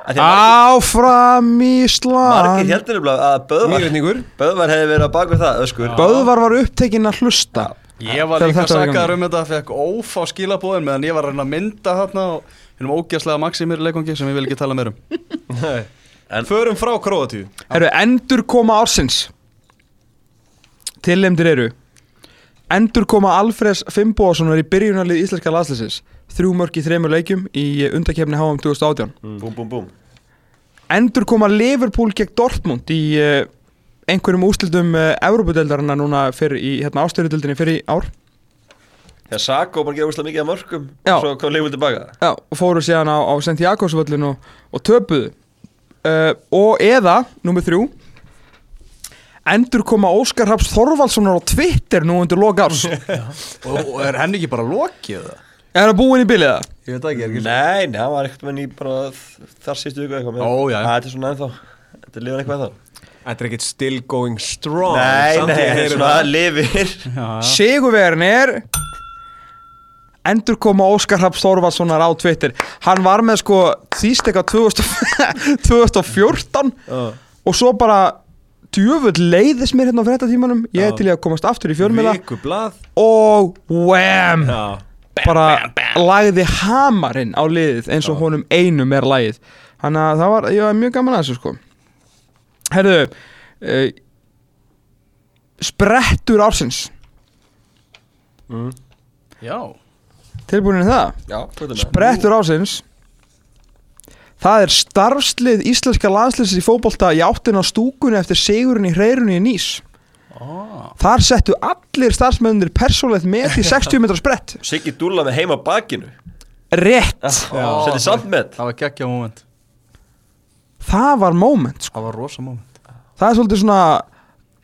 Áfram Ísland. Margir heldur nefnilega að Böðvar Böðvar hefði verið að baka það öskur. Böðvar var upptekinn að hlusta Ég var líka var sakaður um þetta, fekk ófá skilabóðin meðan ég var að mynda þarna og hennum ógæslega Maximir leikongi sem ég vil ekki tala meir um. Nei. En- Förum frá Kroatíu Herru, endur koma ársins. Tillemdir eru Endur koma Alfreds Fimboðssonar í byrjunarlið íslenska landsliðsins. Þrjú mörk í þremur leikjum í undakefni HM 2018 Búm, búm, búm. Endur koma Liverpool gegn Dortmund í uh, einhverjum úrslitum uh, Európudeldarinnar núna fyrir í hérna, ástöðudeldinni fyrir í ár Þegar Sako bara gefa úrslega mikið af mörgum Já. Svo kom leifum tilbaka Já, og fóru síðan á, á Santiago-völlin og, og töpuðu uh, og eða, númer þrjú endur koma Óskar Raps Þorvaldssonar á Twitter nú undir loka árs er og, og er henni ekki bara lokið það? það búin í bilið það? Ég veit ekki, er ekki Nei, nei, hann var ekkert með ný bara þar sístu viku eitthvað með- Ó, já. Æ, Þetta er svona ennþá Þetta er lifan eitthvað ennþá Þetta er ekkert still going strong. Nei, nei, ég þetta er svona lifir. Sigurverin er endur koma Óskar Raps Þorvaldssonar á Twitter. Hann var með sko þýst eitthvað 2000 2014 Já. og svo bara djöfull leiðis mér hérna á fréttatímanum. Ég er Já. til í að komast aftur í fjölmjöla Vikublað. Og wham! Já. Bara lagði hamarinn á liðið eins og honum einum er lagið. Þannig að það var, ég var mjög gaman að þessu sko Herðu uh, Sprettur ársins. Já. Tilbúin í það? Já? Sprettur ásins Það er starfslið íslenska landsliðsins í fótbolta í áttin á stúkunni eftir sigurinn í hreirunni í Nýs. Ah. Þar settu allir starfsmennir persónlegt með í 60 metra sprett. Siggi Dúlla með heima bakinu. Rétt. Setti samt með Það var geggja moment Það var moment sko. Það var rosa moment. Það er svolítið svona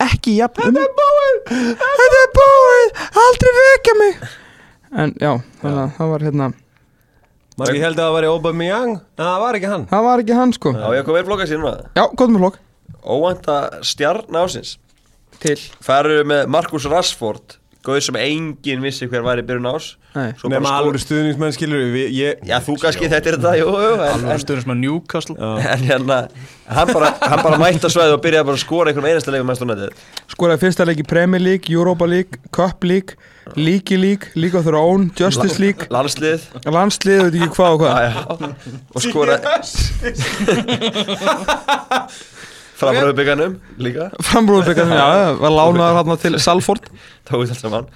ekki jafn Þetta er búið Þetta er búið Aldrei vekja mig! En já, þannig að það var hérna Maður ekki held að það væri Aubameyang? En það var ekki hann. Það var ekki hann sko. Já, ég kom vel flokka núna Já, gott með flokk Óvænta stjarn ásins Til. Eru með Markus Rashford Gauð sem enginn vissi hver væri í byrjun ás skor- alveg stuðningsmenn skilur við ég, Já, þú kannski þetta er þetta, Alveg að Newcastle. En hérna Hann bara, hann bara mætti að svæði og byrjaði bara að skora einhverjum einasta leikum Skoraði fyrsta leik í Premier League, Europa League, Cup League League League, League of Their Own, Justice League. Landslið. Landslið, veit ekki hvað og hvað. Og skoraði Framröðbygganum líka. Frambróðbyggarnir, já, var lánaður hérna til Salford. Tók þetta saman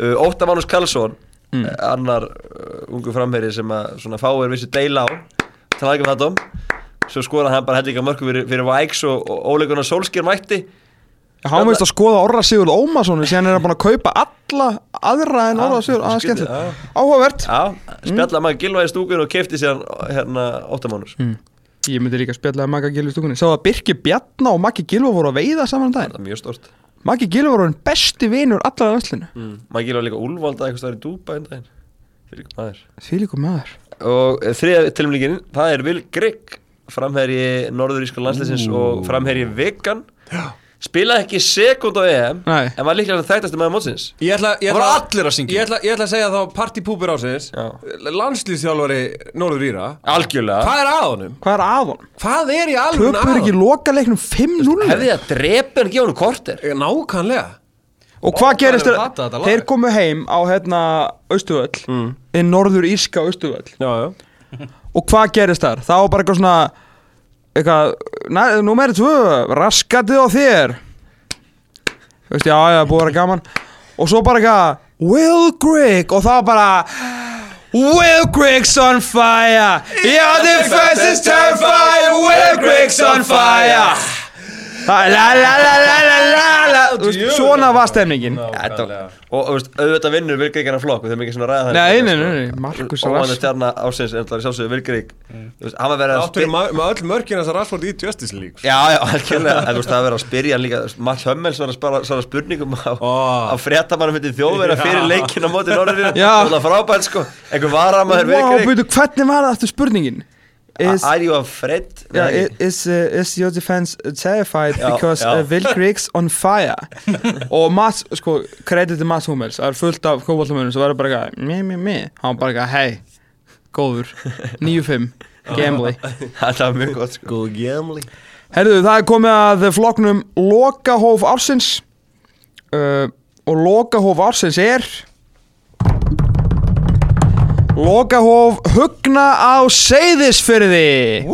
uh, Óttar Manus Karlsson mm. annar uh, ungu framherri sem að svona fáir vissu deila á til aðgjum þetta svo skoraði hann bara hellinga mörku fyrir, fyrir Væks og, og óleikunar Solskjær mætti. Hann veist að skoða Orra Sigurd Ómarsson síðan er hann búin að kaupa alla aðra en Orra Sigurd, aðeins skemmtilegt Áhugavert. Já, spjallaði maður gilvaði stúkun og kefti sér hérna Óttar Manus mm. Ég myndi líka spjallaði Magga Gilvi stúkunni. Sá að Birki Bjarna og Maggi Gilva voru að veiða saman um daginn? Það er mjög stort Maggi Gilva voru hann besti vinur allar af öllinu. Mm. Maður gilvaði líka úlvalda eitthvað staðar í Dúba einn daginn. Fyrir ykkur maður. Líka maður. Og eh, þriðja tilmlíkin, það er Vil Grigg framherji Norðuríska landsleisins og framherji Vegan spilaði ekki sekund á EM Nei. en var líklega þægtast með mótsins Ég ætla, ég Það voru ætla, allir að syngja. ég ætla, ég ætla að segja þá partipúpur ásins Já. Landslýstjálfari Norður Íra algjörlega Hvað er að honum? Hvað er að honum? Hvað er í alveg að Töpur ekki loka leiknum 5-0 hefði það drepi hann að gefa hann korter Nákvæmlega Og hvað gerist hefur þeir hatað þetta lag. Þeir komu heim á hérna Östuvöll mm. Í norður írska Östuvöll Já, já Og hvað gerist þar? Það var bara eitthvað svona Eitthvað Númer tvö Raskatið á þér. Þú veist, já, já, búið að vera gaman. Og svo bara eitthvað Will Grigg Og það bara Will Grigg's on fire. Your defense is terrified. Will Grigg's on fire Svona var stemningin. Þetta, og auðvitað vinnur Vil Grigg hann flokk við þurfum ekki svona að ræða það. Nei, nei, nei, nei, Markus og hann er Rass stjarnar ásins en það er sjálfsögðu Vil Grigg Þú veist, hann var verið að Áttur spyrja með öll mörkin þessar Rashford í Justice League sko. Já, já, algjörlega, en þú veist, það var verið að spyrja líka Mats Hömmels var að spara, svara spurningum á, Ó. á fréttamanum fyrir þjóðverða fyrir leikin á móti Norröðinu Já. Það var frábært, sko, einhver varamæður Vá, Það? Is, Are you afraid? yeah, i- is, uh, is your defense terrified Já, because já. uh, Will Griggs on fire? Og Mats, sko, kredit til Mats Hummels Það er fullt af kópaltamönnum sem verður bara Mi, mi, mi Hann var bara eitthvað, hei, góður 9-5, gambli Þetta var mjög gott, sko Góð gambling Herðu, það er komið að floknum Lokahóf ársins uh, Og Lokahóf ársins er Lokahóf Hugna á Seyðisfyrði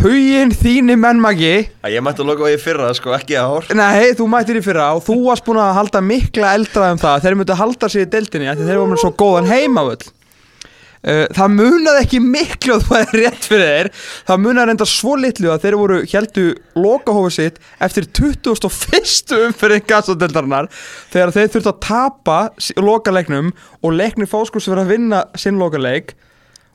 Huginn þínu mennmagi Ég mætti að loka á ég fyrra, sko, ekki í ár. Nei, þú mættir í fyrra og þú varst búin að halda mikla eldrað um það Þeir myndu halda sig í deildinni af því þeir voru með svo góðan heimavöll. Uh, það munaði ekki miklu að það er rétt fyrir þeir það munaði reynda svo litlu að þeir voru heldu lokahófið sitt eftir 21. umferðin gassadeldarinnar þegar þeir þurftu að tapa lokaleiknum og leiknir fáskurs verið að vinna sinn lokaleik.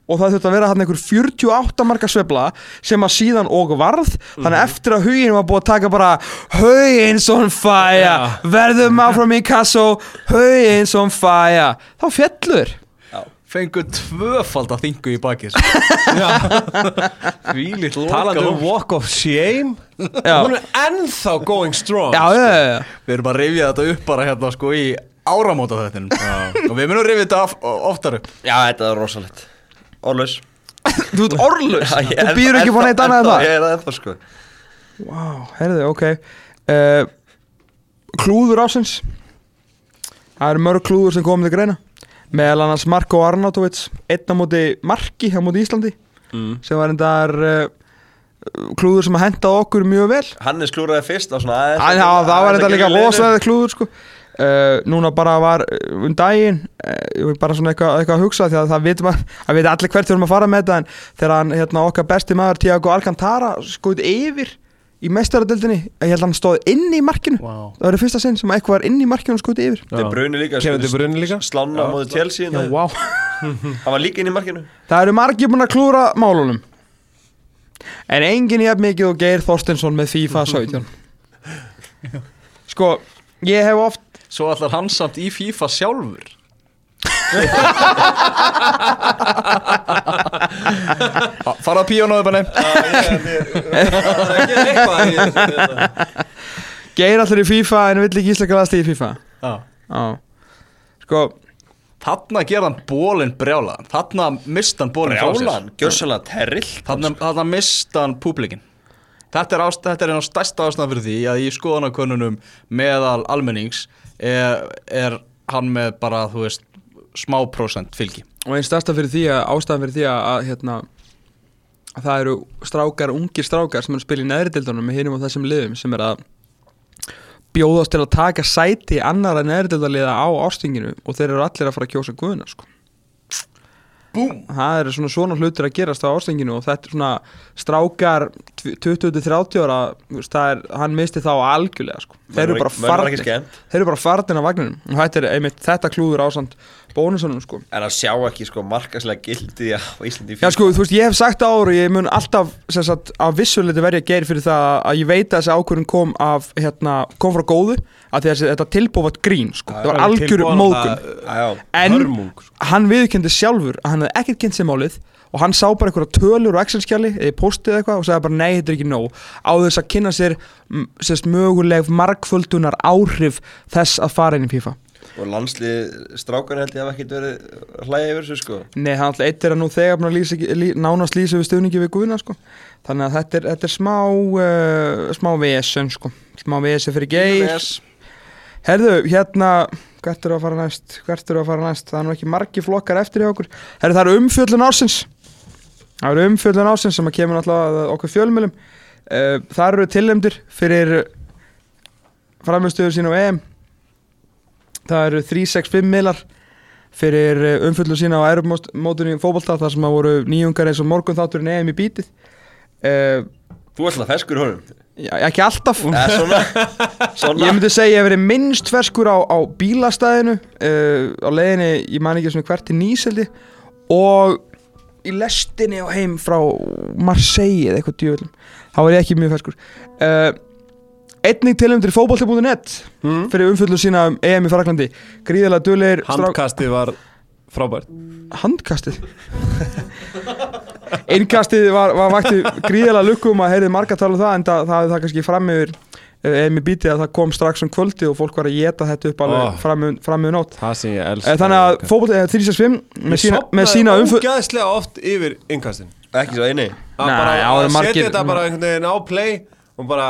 Og það þurfti að vera hann einhver 48 marka svefla sem að síðan og varð. Þannig að eftir að huginn var búið að taka bara hugins on fire verðum áfram í kassó hugins on fire. Þá fjallur Fengu tvöfald að þingu í bakið Vílitt Talandi um walk of shame. Já. Hún er ennþá going strong Já, já, já, já. Við erum að rifja þetta upp bara hérna sko í áramóta þettinum Og við munum rifja þetta of, oftar upp. Já, þetta var rosalegt. Orlaus Þú ert ég Þú er býður ekki búin eitt annað en það? Ég er það ennþá, sko. Vá, herðu, ok. Uh, Klúður ásins Það eru mörg klúður sem komið til greina Meðal annars Marko Arnautovic Einn á móti Marki á móti Íslandi mm. sem var endar uh, klúður sem að henda okkur mjög vel Hannes klúraði fyrst á svona aðeins Æ, já, það var aðeins enda að líka rosalega klúður sko. uh, Núna bara var uh, um daginn uh, bara svona eitthvað, eitthvað að hugsa því að það veit, maður, að veit allir hvert við erum að fara með þetta en þegar hann, hérna, okkar besti maður Tiago Alcantara skoðið yfir í mestaradildinni, ég held að hann stóð inn í markinu. Wow. það var í fyrsta sinn sem eitthvað var inn í markinu og skoðið yfir. De Bruyne líka Kevin De Bruyne líka. Slána á móti Chelsea Já, Já, wow. Hann var líka inn í markinu. Það eru margir búin að klúra málunum. En engin jafn mikið og Geir Þorstensson með FIFA 17 Sko, ég hef oft Svo allar hann samt í FIFA sjálfur Ha, Fara á píónuðu bara Geir allir í FIFA en vill ekki íslenska aðstíð í FIFA? Já. Já. Sko, Þarna gerði hann bólinn brjálaðan. Þarna mist hann bólinn frá sér. Brjálan, gjörsalega terrill. Þarna, þarna mist hann públikin Þetta er, ást, þetta er einn á stærsta ástæðan fyrir því að í skoðanakönnunum meðal almennings er, er hann með bara, þú veist, smá prósent fylgi. og einn stærsta fyrir því að ástæðan fyrir því að, að hérna að það eru strákar, ungir strákar sem eru að spila í neðri dildunum með hinum og þessum liðum sem er að bjóðast til að taka sæti annara neðri dildaliða á ástinginu og þeir eru allir að fara að kjósa guðuna sko. Búm! það eru svona svona hlutir að gerast á ástinginu og þetta er svona strákar 20-30 ára er, hann misti þá algjörlega sko. þeir eru bara farnir þeir eru bara farnir af vagninum og þetta er einmitt þetta klúður ásand bónusunum sko. En að sjá ekki sko markaslega gildi á Íslandi í Já sko, þú veist, ég hef sagt og ég mun alltaf sem sagt, að vissuleiti verja geir fyrir það að ég veit að þessi ákvörðun kom af, hérna, kom frá góðu að þessi, þetta tilbúið var grín, sko, það var algjör já en Hörmung sko. hann viðkendi sjálfur að hann hefði ekkert kynnt sér málið og hann sá bara einhverja tölur og Excel-skjali eða postið eitthvað og sagði bara nei, þetta er ekki nóg. Á þess að kynna sér sérst, möguleg markföldunar áhrif þess að fara inn í FIFA Og landslið strákan held ég hafa ekkert verið hlæja yfir þessu sko. Nei, hann alltaf eitt er að nú þegar að lýsa, lí, nánast lýsa við stuðningi við Guðna sko. Þannig að þetta er, þetta er smá uh, smá vesen sko. smá vesen fyrir geir. Herðu, hérna hvert eru að fara næst, hvert eru að fara næst? Það er nú ekki margi flokkar eftir hjá okkur. Herðu, það eru umfjöllun ársins. Það eru umfjöllun ársins sem að kemur að okkur fjölmjölum uh, það eru tillemdir fyrir framstöður sín á EM það eru 365 miðlar fyrir eh, umfjöllun sína á Europamótunni fótbolta þar sem að voru nýjungar eins og morgun þátturinn EM í bítið. Uh, Þú feskur í honum. Já, ekki alltaf. Eða svona. Svona. Ég myndi segja að ég hef verið minnst ferskur á, á bílastæðinu uh, á leiðinni, ég man ekki svona hvert til Nýseldi og í lestinni og heim frá Marseille eða eitthvað djöfellum þá var ég ekki mjög ferskur. Uh, Einnig tilumdur í fótbolti.net mm. fyrir umfjöldum sína um EM í Fraklandi gríðarlega duðlegir Handkastið var frábært. Handkastið? Innkastið var, var vakti gríðarlega lukkum að heyrði marga tala um það en það, hafði það kannski fram yfir eða mér bítið að það kom strax um kvöldi og fólk var að geta þetta upp alveg Oh. fram, yfir- fram yfir nótt. Það sem ég Eh, elska Þannig að fótboll eða 365 með sína, með sína umföll Ógæðslega oft yfir innkastin Ekki svo eini. Að setja þetta bara einhvern veginn á play og bara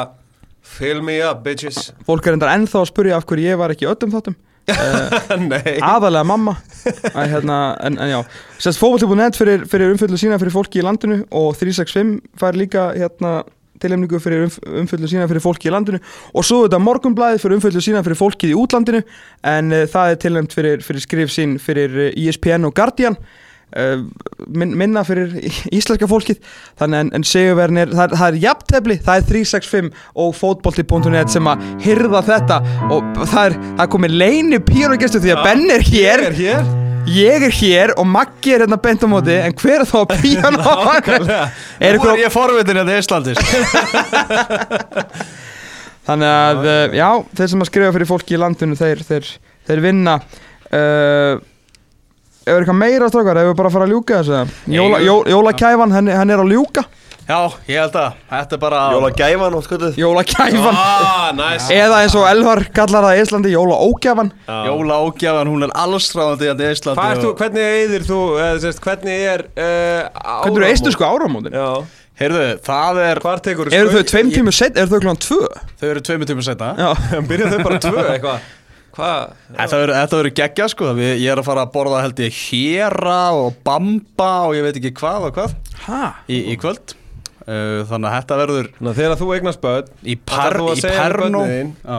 fill me up bitches. Fólk er endar ennþá að spurja af hverju ég var ekki öllum þáttum. Nei. aðalega mamma. Að, hérna, en, en já, sérst fótboll.net fyrir, fyrir umfyllu sína fyrir fólki í landinu og 365 fær líka hérna, tilhemningu fyrir umf umfyllu sína fyrir fólki í landinu. Og svo þetta morgunblæði fyrir umfyllu sína fyrir fólkið í útlandinu. En uh, það er tilhemnt fyrir, fyrir skrif sín fyrir uh, ESPN og Guardian minna fyrir íslenska fólkið. Þannig en, en segjuverðin er það, er- það er jafntefli, það er 365 og fótbolti.net sem að hyrða þetta. Og það er, það er komið leini pírógestu því að Ben er hér. Ég er hér. Ég er hér og Maggi er hérna bent á móti. En hver er þá að píana á hann? Er ykkur er ég forvitin hérna í Íslandis Þannig að, uh, já, þeir sem að skrifa fyrir fólki í landinu Þeir, þeir, þeir vinna. Uh, Ef er eitthvað meira strákar, ef við bara að fara að ljúka þessu? Jóla, jó, Jólakæfan, hann, hann er að ljúka? Já, ég held að Þetta er bara Jóla gæfan og skotuð Jólakæfan Ah, nice. Eða eins og Elvar kallar það í Íslandi Jóla ógæfan Jóla ógjafan, hún er allsráðandi hérna í Íslandi Hvað er þú, hvernig eyðir þú, eða sérst, hvernig er uh, Hvernig eru eistu sko áramótin? Já, Heyrðu, það er Hvar tekur Eru þau tveim tímur set, eru þau klokkan tvö? Þau eru tveimur tímur setna Já, Byrja þau bara tvö eitthvað? Hvað? Þetta verður- þetta verður geggja sko. Við- Ég er að fara að borða held ég héra og bamba og ég veit ekki hvað og hvað. Í, í kvöld. Uh, Þannig að þetta verður Þannig að þegar þú eignast börn í, par, ætlar þú að í Já.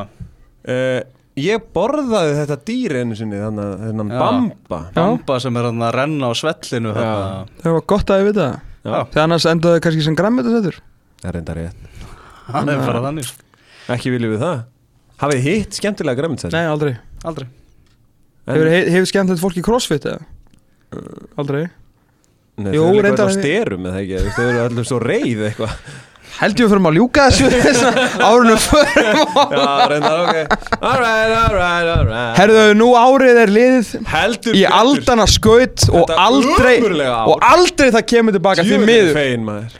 uh, Ég borðaði þetta dýr einu sinni Þannig að þennan Já. bamba. Bamba sem er að renna á svellinu. Það var gott að ég vita það. Þegar annars endaði kannski sem græmmetasætur Það er Það er bara þannig sko. Ekki viljum við það Hafið þið hitt skemmtilega græminsætt? Nei, aldrei. Aldrei. Hefur, hefur skemmt þetta fólk í crossfit eða? Aldrei. Nei, Jú, líka reyndar eitthvað hef- styrum eða ekki? Þau eru allir svo reið eitthvað. Held ég að fyrir að ljúka þessu Árunum fyrir Já, reyndar, ok. Alright, alright, alright Herðu, nú árið er liðið Heldur Í aldana skaut og Þetta aldrei. Og aldrei það kemur tilbaka því Djöfull er miður fegin maður.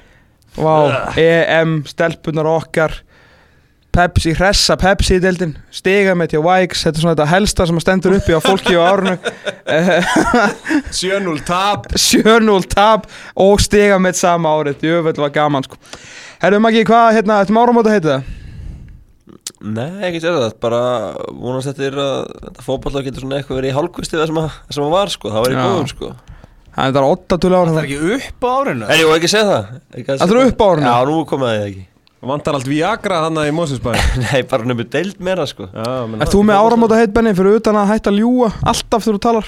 Vá, EM, stelpunar okkar Pepsi, hressa Pepsi í deildin Stiga með til Vikes Þetta er svona þetta helsta sem að stendur uppi á fólki á árunu 7-0 tap. 7-0 tap og stiga með sama árið Jöfell var gaman sko. Herðu Maggi, hvað, hérna, þetta áramóta heiti það? Nei, ekki sér það, bara vonast þetta er að þetta fótbollar getur svona eitthvað verið í hálfkvisti það sem, að- sem að var sko, það var í góðum sko. Það er þetta 8 tölu ára Það er ekki upp á árinu? Ekki það. Ekki að er upp á árinu? Já, nú komið það ekki Vantar allt Viagra hann í Mosesbæ Nei, bara nefnir deild meira sko. Já, Er þú með áramóta heit Benni fyrir utan að hætta að ljúa alltaf þegar þú talar?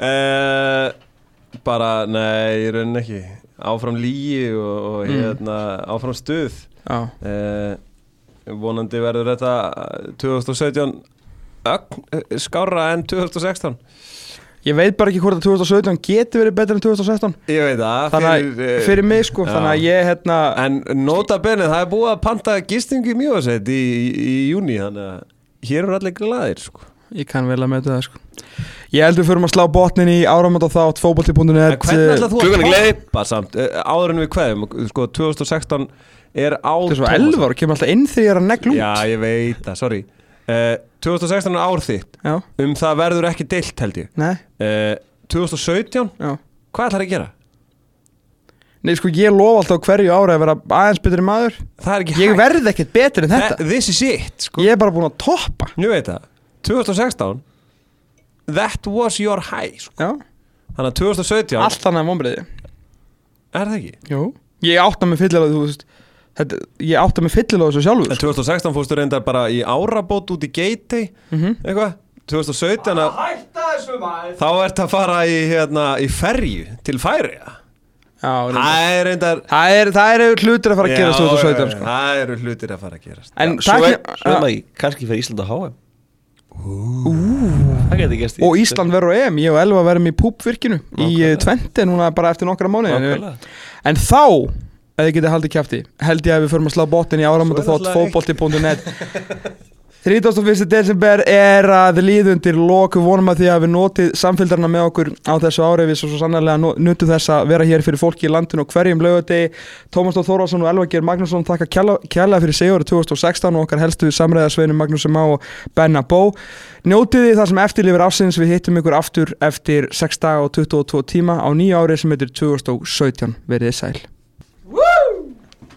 uh, Bara, nei, í rauninni ekki. Áfram lígi og, og Mm. hérna, áfram stuð. Já. Uh, Vonandi verður þetta eh, 2017 ögn, eh, skárra en 2016 Ég veit bara ekki hvort að 2017 geti verið betur en 2016 Ég veit það Þannig að eh, fyrir mig sko já. Þannig að ég hérna En nota benið, það er búið að panta gistingu í mjóðsett í, í, í júni Þannig að hér eru allir glæðir sko. Ég kann vel að með það sko. Ég heldur fyrir að slá botnin í áramóta þátt En fótbolti.net hvernig ætlað þú klukkan er að toppa samt eh, Áður en við kveðum, sko 2016 er á Þetta er svo 11 ára, kemur alltaf inn þegar ég er að negla út. Já, ég veit það, sorry. Uh, 2016 er ár þitt. Já, Um það verður ekki deilt held ég. Nei, uh, 2017, já. Hvað ætlar að gera? Nei sko ég lofa alltaf á hverju ára að vera aðeins betri maður. Það er ekki Ég hægt. verð ekkert betri en þetta. Þa- This is it, sko. Ég er bara búin að toppa. Nú veit það, 2016 That was your high sko. Já, Þannig að 2017 allt annað vonbreiði Er það ekki? Jú. Ég átta mig fyllilega þú veist þetta, Ég átta mig fyllilega þessu sjálfur En 2016 fórstu reyndar bara í árabót út í Gatei Mhm. Eitthvað 2017 að þá ert að fara í, hérna, í ferju til Já, reyndar. Það er reyndar það er, það er hlutir að fara að gera Já, 2017 já, sko. Það eru hlutir að fara að gerast En það ekki svo er ekki, kannski fyrir Ísland HM Það getur gæst Og Ísland verður á EM, ég og Elva verðum í púpvirkinu Í Nákvæmlega. tventi núna bara eftir nokkra mánuði Nákvæmlega. En þá, ef þið getið haldið kæfti Held ég að við förum að slá bottin í áramönda Svo þótt náttúrulega fótbolti.net 31. desember er að líðundir Við vonum að því að við notið samféldarna með okkur á þessu ári. Við svo, svo sannarlega nutum þess að vera hér fyrir fólki í landinu og hverjum lögadegi Tómas Dóð Þórásson og Elva Geir Magnússon þakka kjærlega fyrir sigur 2016 og okkar helstu samræðarsveinu Magnús Má og Benna Bó. Njótið því það sem eftirlifir ásins Við hittum ykkur aftur eftir 6 daga og 22 tíma á nýja ári sem heitir 2017 Verið sæl